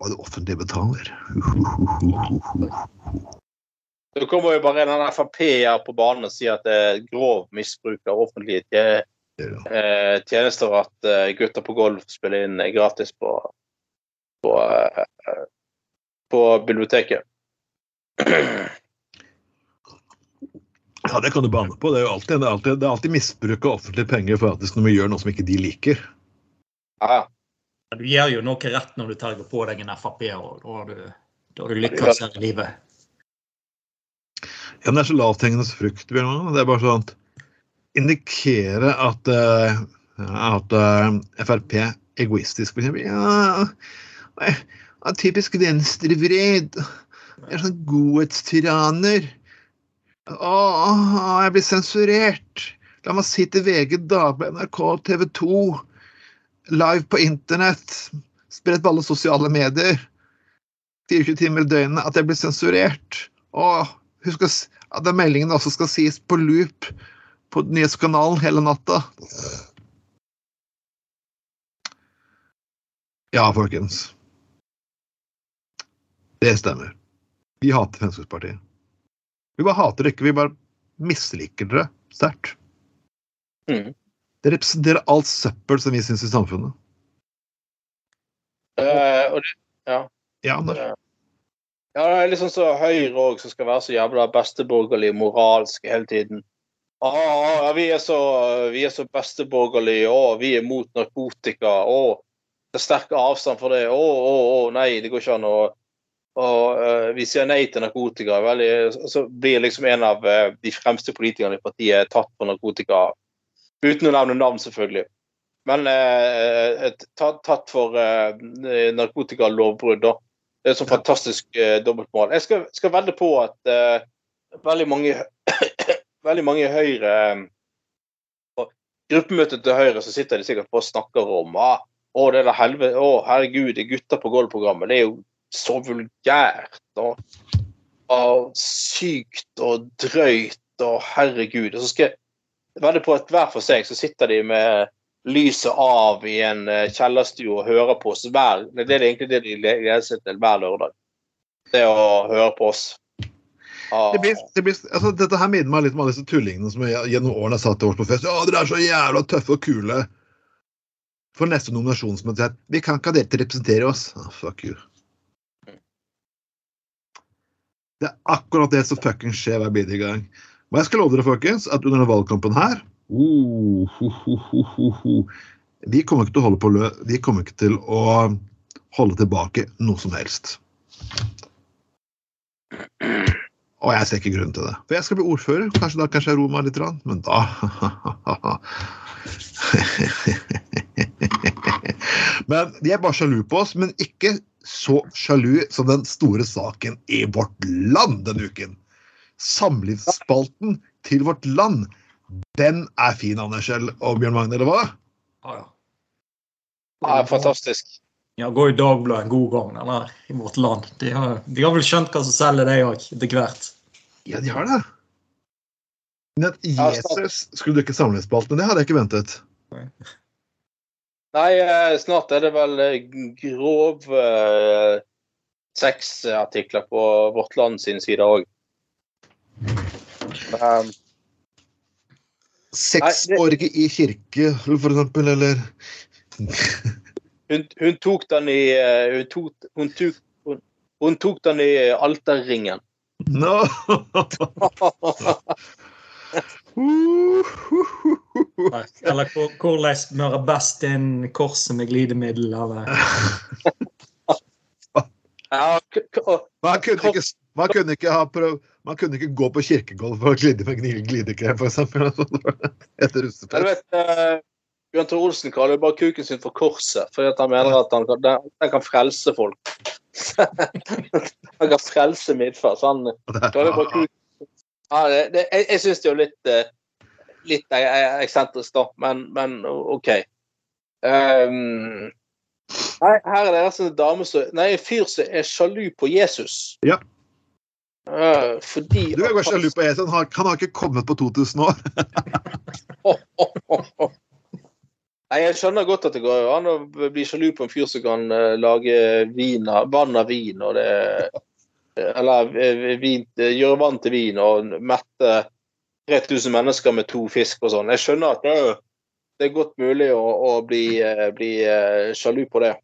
og det offentlige betaler. *laughs* Så kommer jo bare en Frp-er på banen og sier at det er grov misbruk av offentlige tje- eh, tjenester at eh, gutter på golf spiller inn gratis på, på, eh, på biblioteket. *clears throat* Ja, det kan du bane på. Det er jo alltid, det er alltid, det er alltid misbruk av offentlige penger faktisk når vi gjør noe som ikke de liker. Ja, ja. Du gjør jo noe rett når du tar på deg en Frp, og da har du, da har du lykkes her i livet. Ja, men det er så lavthengende frukt. Det er bare sånn at indikere at, eh, at eh, Frp er egoistisk. f.eks. Ja, ja, typisk venstrevred. Jeg er sånn godhetstyranner. Å, jeg blir sensurert. La meg si til VG, Dagbladet, NRK, TV 2. Live på internett. Spredt på alle sosiale medier. 24 timer i døgnet. At jeg blir sensurert. Og husk at den meldingen også skal sies på loop på nyhetskanalen hele natta. Ja, folkens. Det stemmer. Vi hater Fremskrittspartiet. Vi bare hater det ikke, vi bare misliker dere sterkt. Mm. Det representerer alt søppel som vi syns i samfunnet. Uh, og det, ja. Ja, Anders? ja, det er litt sånn som Høyre òg, som skal være så jævla besteborgerlig moralsk hele tiden. Ah, ah, vi er så, vi er så besteborgerlige, og vi er mot narkotika. og det er sterk avstand for det. Å, å, å, nei, det går ikke an å og uh, Vi sier nei til narkotika. Veldig, så blir liksom en av uh, de fremste politikerne i partiet tatt for narkotika. Uten å nevne navn, selvfølgelig. Men uh, tatt, tatt for narkotikalovbrudd, da. Det er et sånt fantastisk dobbeltmål. Jeg skal, skal vedde på at veldig mange *coughs* veldig mange Høyre På gruppemøtet til Høyre så sitter de sikkert på og snakker om ah, å, det er helvete, å, herregud, det er gutter på gulv-programmet. Det er jo så vulgært og, og sykt og drøyt og herregud. Og så skal vedde på at hver for seg så sitter de med lyset av i en eh, kjellerstue og hører på oss hver Det er egentlig det de gleder seg til hver lørdag. Det å høre på oss. Ah. Det blir, det blir, altså, dette her minner meg litt om alle disse tullingene som jeg, gjennom årene har satt til oss på fest. Ja, dere er så jævla tøffe og kule. For neste nominasjonsmøte Vi kan ikke ha dere til å representere oss. Oh, fuck you. Det er akkurat det som fuckings skjer hver bidige gang. Og jeg skal love dere, folkens, at under denne valgkampen her uh, Vi kommer ikke til å holde på lø Vi kommer ikke til å holde tilbake noe som helst. Og jeg ser ikke grunn til det. For jeg skal bli ordfører. Kanskje da kanskje jeg roer meg litt, men da *laughs* *laughs* Men de er bare sjalu på oss, men ikke så sjalu som den store saken i Vårt Land denne uken. Samlivsspalten til Vårt Land. Den er fin, Anders Kjell og Bjørn Magne, eller hva? Ja, ja. er fantastisk. Ja, går i Dagbladet en god gang, den i Vårt Land. De har, de har vel skjønt hva som selger de òg, etter hvert. Ja, de har det. Men at Jesus skulle drikke samlingsspalten, det hadde jeg ikke ventet. Nei, eh, snart er det vel eh, grov eh, sexartikler på Vårt Land sin side òg. Um, Sexorgie i kirke, for eksempel, eller hun, hun, tok den i hun tok, hun, tok, hun, hun tok den i alterringen. No. *laughs* Eller hvordan smøre best inn korset med glidemiddel? Eller? man, kunne ikke, man, kunne ikke ha prøv, man kunne ikke gå på kirkegulv for å glide med glidekrem, f.eks. *laughs* Etter russefest. Uh, Bjørn Tore Olsen kaller bare kuken sin for korset, fordi han mener at han kan, den, den kan frelse folk. *laughs* han kan frelse Midtfart. Han kaller bare kuken det, det, jeg jeg syns det er litt, uh, litt eksentrisk, da, men, men OK. Um, her, her er det altså en dame som Nei, en fyr som er sjalu på Jesus. Ja. Uh, fordi Du kan være sjalu på Jesus. Han har, han har ikke kommet på 2000 år. oh, oh, oh, Nei, Jeg skjønner godt at det går an å bli sjalu på en fyr som kan uh, lage vin, vann av vin. og det eller eh, vin, eh, gjøre vann til vin og mette 3000 mennesker med to fisk og sånn. Jeg skjønner at det er, det er godt mulig å, å bli, eh, bli sjalu på det.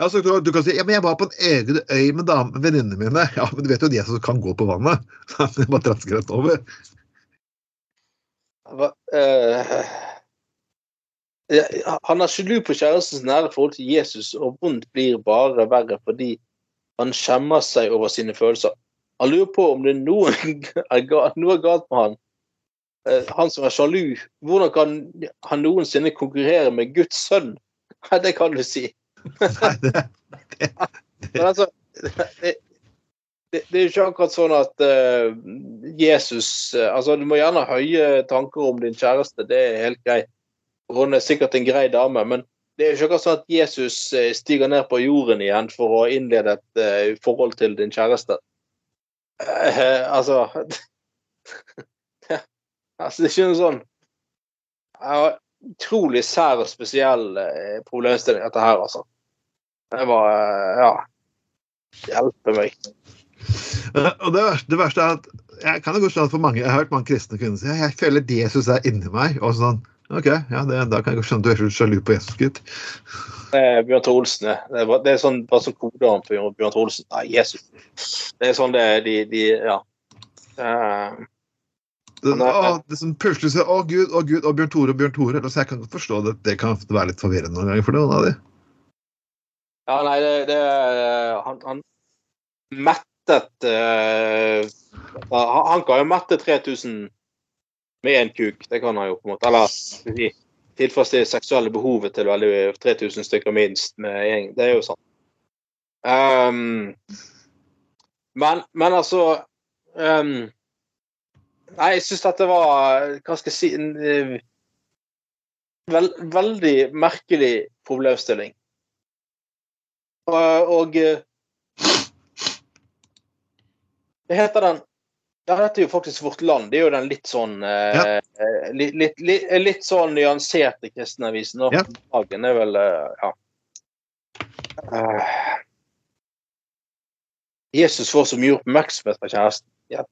Ja, så du, kan si ja, men jeg var på en egen øy med venninnene mine. Ja, men du vet jo de som kan gå på vannet. *laughs* Det bare trasker rett over. Hva, uh, han har sjalu på kjærestens nære forhold til Jesus, og vondt blir bare verre fordi han skjemmer seg over sine følelser. Han lurer på om det er noe, *laughs* er galt, noe galt med han. Eh, Han som er sjalu. Hvordan kan han noensinne konkurrere med Guds sønn? *laughs* Nei, det kan du si. Nei, det, *laughs* Men altså, det, det, det er jo ikke akkurat sånn at uh, Jesus uh, Altså, du må gjerne ha høye tanker om din kjæreste, det er helt greit. Hun er sikkert en grei dame, men det er jo ikke sånn at Jesus eh, stiger ned på jorden igjen for å innlede et eh, forhold til din kjæreste. Uh, altså *laughs* Altså, det er ikke noe sånn uh, Utrolig sær og spesiell uh, problemstilling, dette her, altså. Det var uh, Ja. Hjelpe meg. Og det det verste er at jeg kan jo godt skjønne at for mange, jeg har hørt mange kristne kvinner si jeg føler Jesus er inni meg. Og sånn, ok, ja, det, Da kan jeg skjønne at du er så sjalu på Jesus, gutt. Det Bjørn Tore Olsen, det. Det er, det er sånn, bare sånn kodenavn for Bjørn Tore Olsen. Nei, Jesus. Det er sånn det de, de Ja. Eh, Det, Nei. å, det som plutselig sier 'Å, Gud, å, Gud', og Bjørn Tore og Bjørn Tore. Altså, jeg kan godt forstå det. Det kan være litt forvirrende noen ganger for noen av de. ja, nei, det, det Han, han mettet uh, han, han kan jo mette 3000 med én kuk. Det kan han jo, på en måte. Eller tilfredsstille seksuelle behovet til veldig 3000 stykker minst med en gang. Det er jo sant. Um, men, men altså um, Nei, jeg syns dette var Hva skal jeg si en, eh, vel, Veldig merkelig problemstilling. Og, og eh, heter den Ja, dette er jo faktisk Vårt Land. Det er jo den litt sånn eh, litt, litt, litt, litt sånn nyanserte kristenavisen. Og Ja. dagen er vel eh, Ja. Eh, Jesus får så mye oppmerksomhet fra kjæresten. Ja.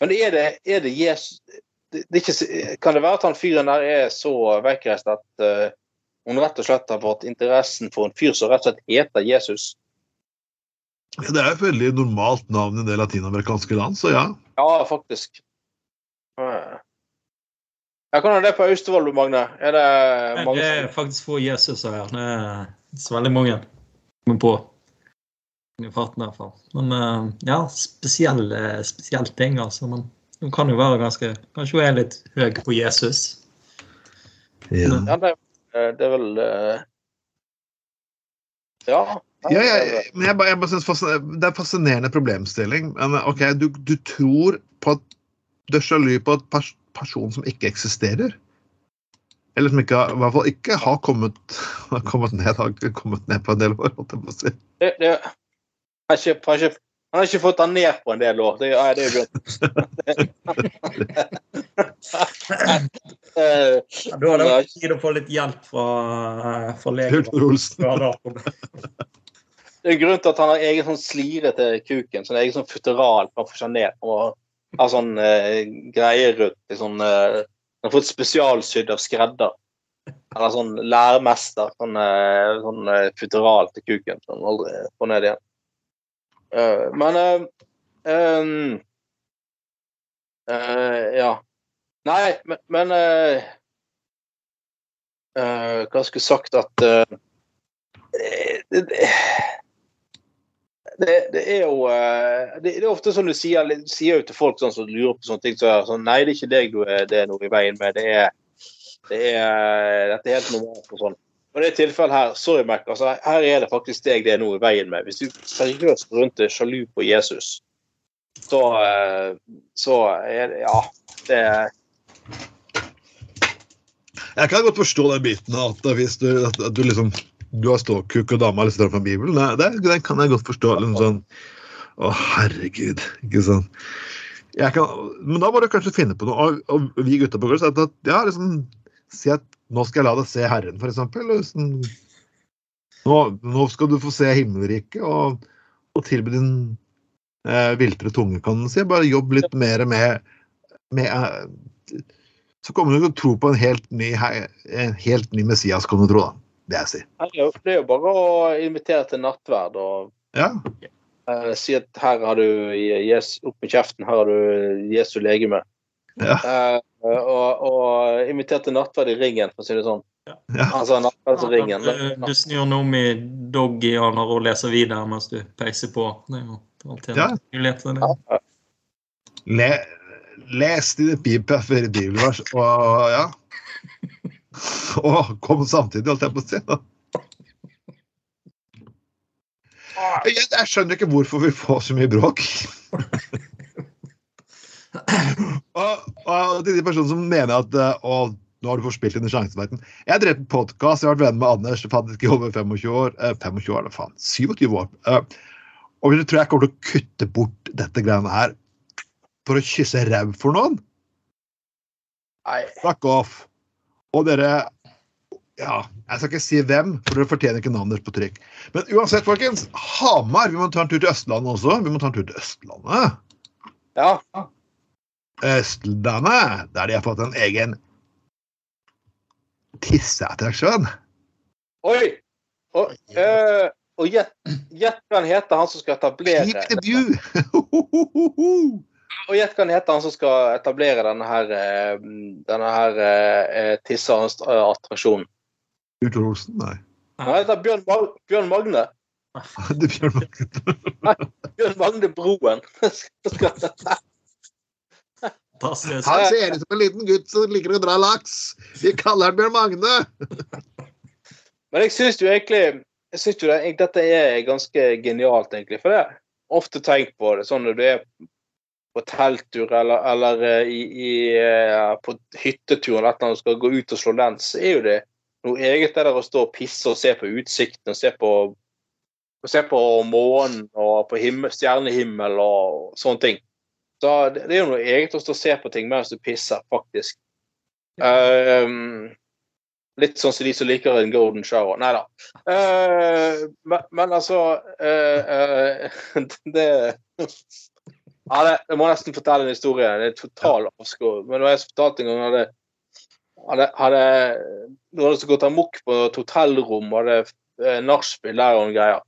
Men er det, er det Jesus det, det ikke, Kan det være at han fyren der er så veikreist at uh, hun rett og slett har fått interessen for en fyr som rett og slett heter Jesus? Ja, det er et veldig normalt navn i en del latinamerikanske land, så ja. Ja, faktisk. Jeg Ja, Hvordan er det på Austevoll, Magne? Er det Det er faktisk få Jesus her. Det er ikke så veldig mange kommer på. I farten i hvert fall. Men eh, ja, spesielle, spesielle ting, altså. Men hun kan jo være ganske Kanskje hun er litt høy på Jesus. ja. Ja, det, er- det er vel eh, Ja. Ja, jeg, men jeg, jeg bare synes Det er en fascinerende problemstilling. Men OK, du, du tror på at du er sjalu på en pers person som ikke eksisterer? Eller som ikke, i hvert fall ikke har kommet, *laughs* har kommet, ned, har kommet ned på en del år? holdt jeg på å si. Det, det, han, har ikke, har ikke, han har ikke fått han ned på en del år. Det, ja, det er. Eh, Ja, da hadde det vært tid å få litt hjelp fra, fra legen. Olsen. Det er en grunn til at han har egen sånn slire til kuken. Sånn egen sånn futteral seg ned. Og har sånn eh, greier rundt. Sånn, eh, han har fått spesialsydd av skredder. Eller sånn lærmester. Sånn, eh, sånn eh, futteral til kuken som han aldri får ned igjen. Uh, men uh, um, uh, Ja. Nei, men, men Hva skulle sagt at det, det, det, det er jo eh, det, er ofte sånn du sier, sier til folk sånn som lurer på sånne ting så er det sånn Nei, det er ikke deg du er, det er noe i veien med. Det er, det er Dette er helt normalt og sånn. Og det tilfellet her, sorry, Mac, altså, her er det faktisk deg det er noe i veien med. Hvis du seriøst rundt er sjalu på Jesus, så, eh, så er det Ja. Det er Jeg kan godt forstå den biten at hvis du, at du liksom du har ståkuk og dama litt fra Bibelen. Det, det, kan jeg godt forstå. Liksom sånn, Å, herregud. Ikke. Jeg kan, men da må du kanskje finne på noe. Og, og vi gutta på gulvet ja, liksom, si at nå skal jeg la deg se Herren, for eksempel. Liksom, nå, nå skal du få se himmelriket og, og tilby din eh, viltre tunge, kan en si. Bare jobb litt mer med, med eh, Så kommer du til å tro på en helt ny, en helt ny Messias, kan du tro, da. Det jeg sier. det er jo- bare å invitere til nattverd og Ja. uh, si at her har du yes, opp med kjeften, her har du Jesu legeme. Ja. Uh, og, og invitere til nattverd i ringen, for å si det sånn. ja. Altså nattverdsringen. Du, du snur noe med i doggy og leser videre mens du peiser på. Det er jo alltid en Ja. mulighet til det. Le, les dine bibler før bibelvers, og ja. Og kom samtidig, holdt jeg på å si. Jeg, jeg skjønner ikke hvorfor vi får så mye bråk. og, og til de personene som mener at eh, å, nå har du forspilt dine sjanser. verden. Jeg har drevet en podkast, jeg har vært venn med Anders faktisk i over 25 år. Eh, 25 år, faen. 27 år. Eh, og du tror jeg kommer til å kutte bort dette greiene her for å kysse ræv for noen. Nei. Fuck off. Og dere Ja, jeg skal ikke si hvem, for dere fortjener ikke navnet på trykk. Men uansett, folkens. Hamar. Vi må ta en tur til Østlandet også. Vi må ta en tur til Østlandet. Ja. Østlandet, der de har fått en egen tisseattraksjon. Oi! Og, øh, og gjett han heter, han som skal etablere Keep the view! Og gjett hva han heter, han som skal etablere denne her, eh, denne her eh, tisseattraksjonen. Kurt Olsen? Nei. Han heter Bjørn, Mag Bjørn Magne. *laughs* Det er Bjørn Magne. nei, Bjørn Magne Broen. *laughs* Fantastisk. Han ser ut som en liten gutt som liker å dra laks. Vi kaller han Bjørn Magne. Men jeg syns jo egentlig jeg synes jo det, dette er ganske genialt, egentlig. For det er ofte tenkt på det sånn når du er på telttur eller, eller eh, i, i, eh, på hyttetur eller noe, skal gå ut og slå lens, så er jo det noe eget det der å stå og pisse og se på utsikten og se på og se på månen og på himmel, stjernehimmel og sånne ting. Så det, det er jo noe eget å stå og se på ting mens du pisser, faktisk. Um, litt sånn som de som liker en golden shower. Nei da. Uh, men, men altså uh, uh, *laughs* Det ja, det, Jeg må nesten fortelle en historie. Det er total avskår. Men da jeg fortalte en gang hadde hadde, hadde noen hadde gått amok på et hotellrom hadde eh, nachspiel der og greier.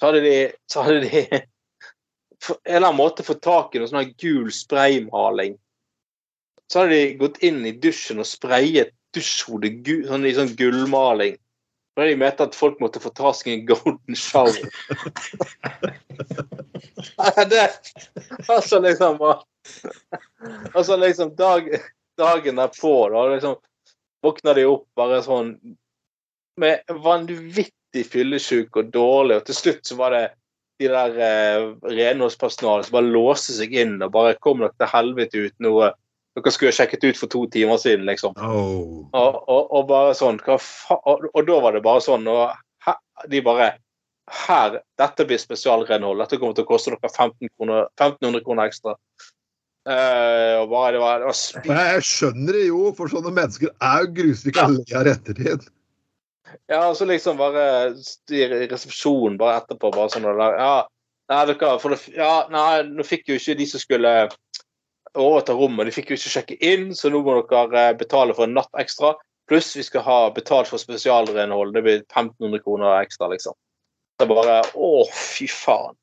Så hadde de, så hadde de *laughs* for, en eller annen måte fått tak i noe sånn gul spraymaling. Så hadde de gått inn i dusjen og sprayet dusjhodet sånn, i sånn gullmaling. Fordi de mente at folk måtte få ta seg en golden shower. *laughs* *laughs* Det Altså liksom Altså liksom dag, dagen derpå, da liksom våkna de opp bare sånn med vanvittig fyllesyk og dårlig, og til slutt så var det de der eh, renholdspersonalet som bare låste seg inn og bare kom dere til helvete ut noe dere skulle ha sjekket ut for to timer siden, liksom. Oh. Og, og, og bare sånn og, og da var det bare sånn og De bare Her, dette blir spesialrenhold. Dette kommer til å koste dere 15 kroner, 1500 kroner ekstra. Uh, bare, det var, det var spi- Jeg skjønner det jo, for sånne mennesker er jo grusvike alle har ettertid. Ja, og så liksom bare i resepsjonen bare etterpå bare sånn der, Ja, nei, dere det, Ja, nei, nå fikk jo ikke de som skulle overta rommet, de fikk jo ikke sjekke inn, så nå må dere eh, betale for en natt ekstra. Pluss vi skal ha betalt for spesialrenhold. Det blir 1500 kroner ekstra, liksom. Det er bare Å, fy faen.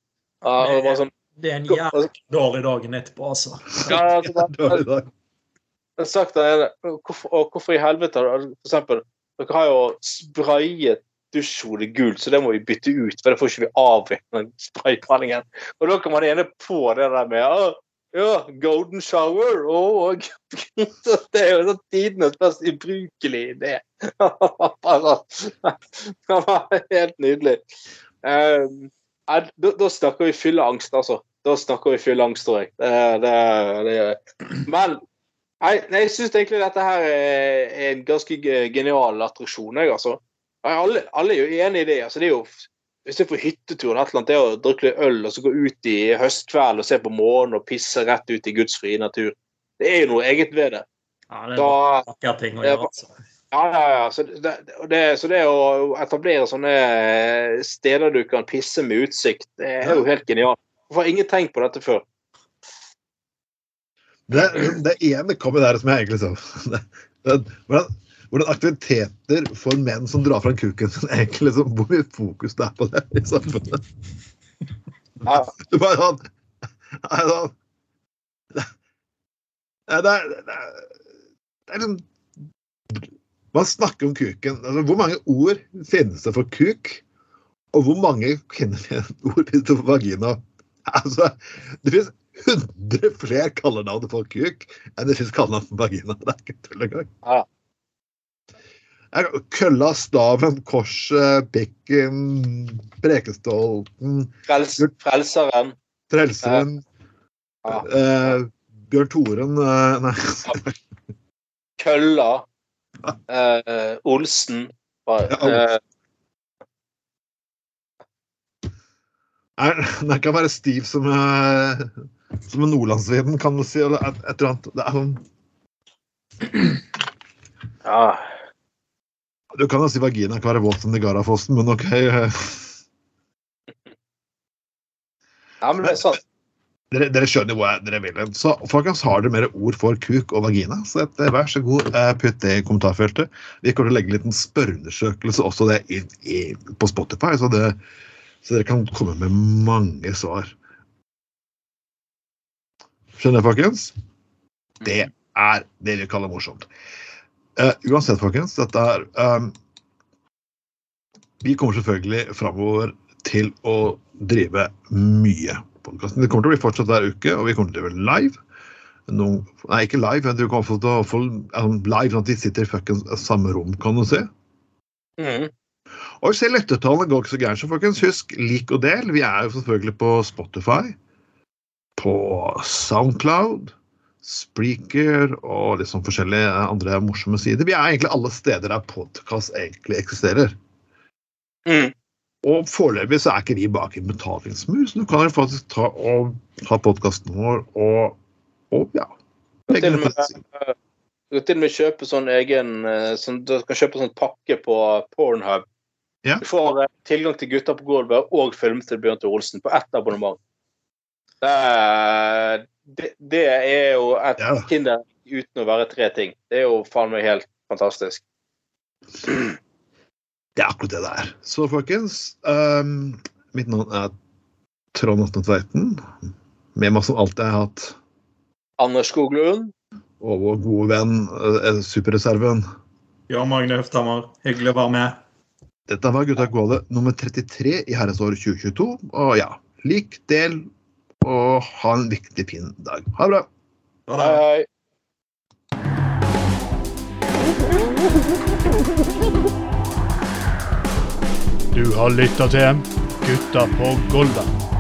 Ja, det var sånn, Det er en jævlig dårlig dagen etterpå, altså. ja, altså, *laughs* Dårlig dag. Jeg har sagt det, hvorfor, og hvorfor i helvete For eksempel, dere har jo sprayet dusjhodet gult, så det må vi bytte ut, for det får ikke vi av i den. Og da kommer man ene på det der med «Å, ja, golden shower og *laughs* Det er jo sånn tidenes mest ubrukelige *laughs* idé. *laughs* Det var helt nydelig. Um, da, da snakker vi full angst, altså. Da snakker vi full angst, tror jeg. Det, det, det, men Nei, Men jeg syns egentlig dette her er er en ganske genial attraksjon. Jeg, altså. Alle, alle er jo enig i det. Altså, det er jo, hvis jeg er på hyttetur, eller et eller annet, det å drikke litt øl og så gå ut i høstkveld og se på månen og pisse rett ut i Guds frie natur. Det er jo noe eget ved det. Ja, det er Da, bare ting å gjøre. Altså. ja, ja, ja. Så det, det, så det å etablere sånne steder du kan pisse med utsikt, det er jo helt genialt. Hvorfor har ingen tenkt på dette før? Det, det ene kommer der som jeg egentlig sånn. *laughs* Det- det- Hvordan, aktiviteter for menn som drar fram kuken sin, egentlig liksom, Hvor mye fokus det er på det i samfunnet. Ja. Du bare sånn Nei, sånn det, det, er- det, er- det, er- det er liksom Man snakker om kuken. Altså, hvor mange ord finnes det for kuk? Og hvor mange ord finnes det for vagina? Altså, det finnes 100 flere kallenavn for kuk enn det finnes kallenavn for vagina. Det er ikke tull engang. Ja. Kølla, staven, korset, pikken, Prekestolten, Frels, frelseren. Frelseren, Ja. eh, Bjørn Toren eh, Nei. Kølla. Eh, Olsen. Ja, Den Det kan være stiv som, eh, som en nordlandsvinden, kan du si. Eller et, et eller annet. Det er sånn ja. Du kan jo si vagina kan være våt som Nigarafossen, men OK. eh, ja, men det er sant. Dere, dere skjønner hvor jeg, dere vil. Så folkens, har dere mer ord for kuk og vagina, så et, vær så god, eh, putt det i kommentarfeltet. Vi kommer til å legge en liten spørreundersøkelse også det i, i, på Spotify, så, det, så dere kan komme med mange svar. Skjønner dere, folkens? Det er det vi kaller morsomt. Eh, uansett, folkens, dette er um, Vi kommer selvfølgelig framover til å drive mye Podcasten. Det kommer til å bli fortsatt hver uke, og vi kommer til å drive live. Noen, nei, ikke live, men du kommer til å få live sånn at de sitter i fuckings samme rom, kan du si. Mm. Og se lyttertallene går ikke så gærent, så folkens, husk lik og del. Vi er jo selvfølgelig på Spotify, på Soundcloud, Spreaker og sånn forskjellige andre morsomme sider. Vi er egentlig alle steder der podkast egentlig eksisterer. Mm. Og foreløpig så er ikke vi bak en betalingsmur, så du kan jo faktisk ta og ta podkasten vår og, og ja. legge Til og med. Du kan til og med kjøpe sånn egen eh, sånn, Du kan kjøpe sånn pakke på Pornhub. Ja. Du får eh, tilgang til Gutter på gulvet og film til Olsen på ett abonnement. Det, er- det, det er jo et Ja. Kinder uten å være tre ting. Det er jo faen meg helt fantastisk. Det er akkurat det det er. Så folkens, um, mitt navn er Trond Atne Tveiten. Med meg som alltid har hatt Anders Skoglund. og vår gode venn uh, superreserven. Ja, Magne Høfthammer. hyggelig å være med. Dette var Gutta Gåle nummer 33 i herrens år 2022. Og ja, lik, del og ha en viktig, fin dag. Ha det bra. Ha det. Hei, hei. Du har lytta til Gutta på Golven.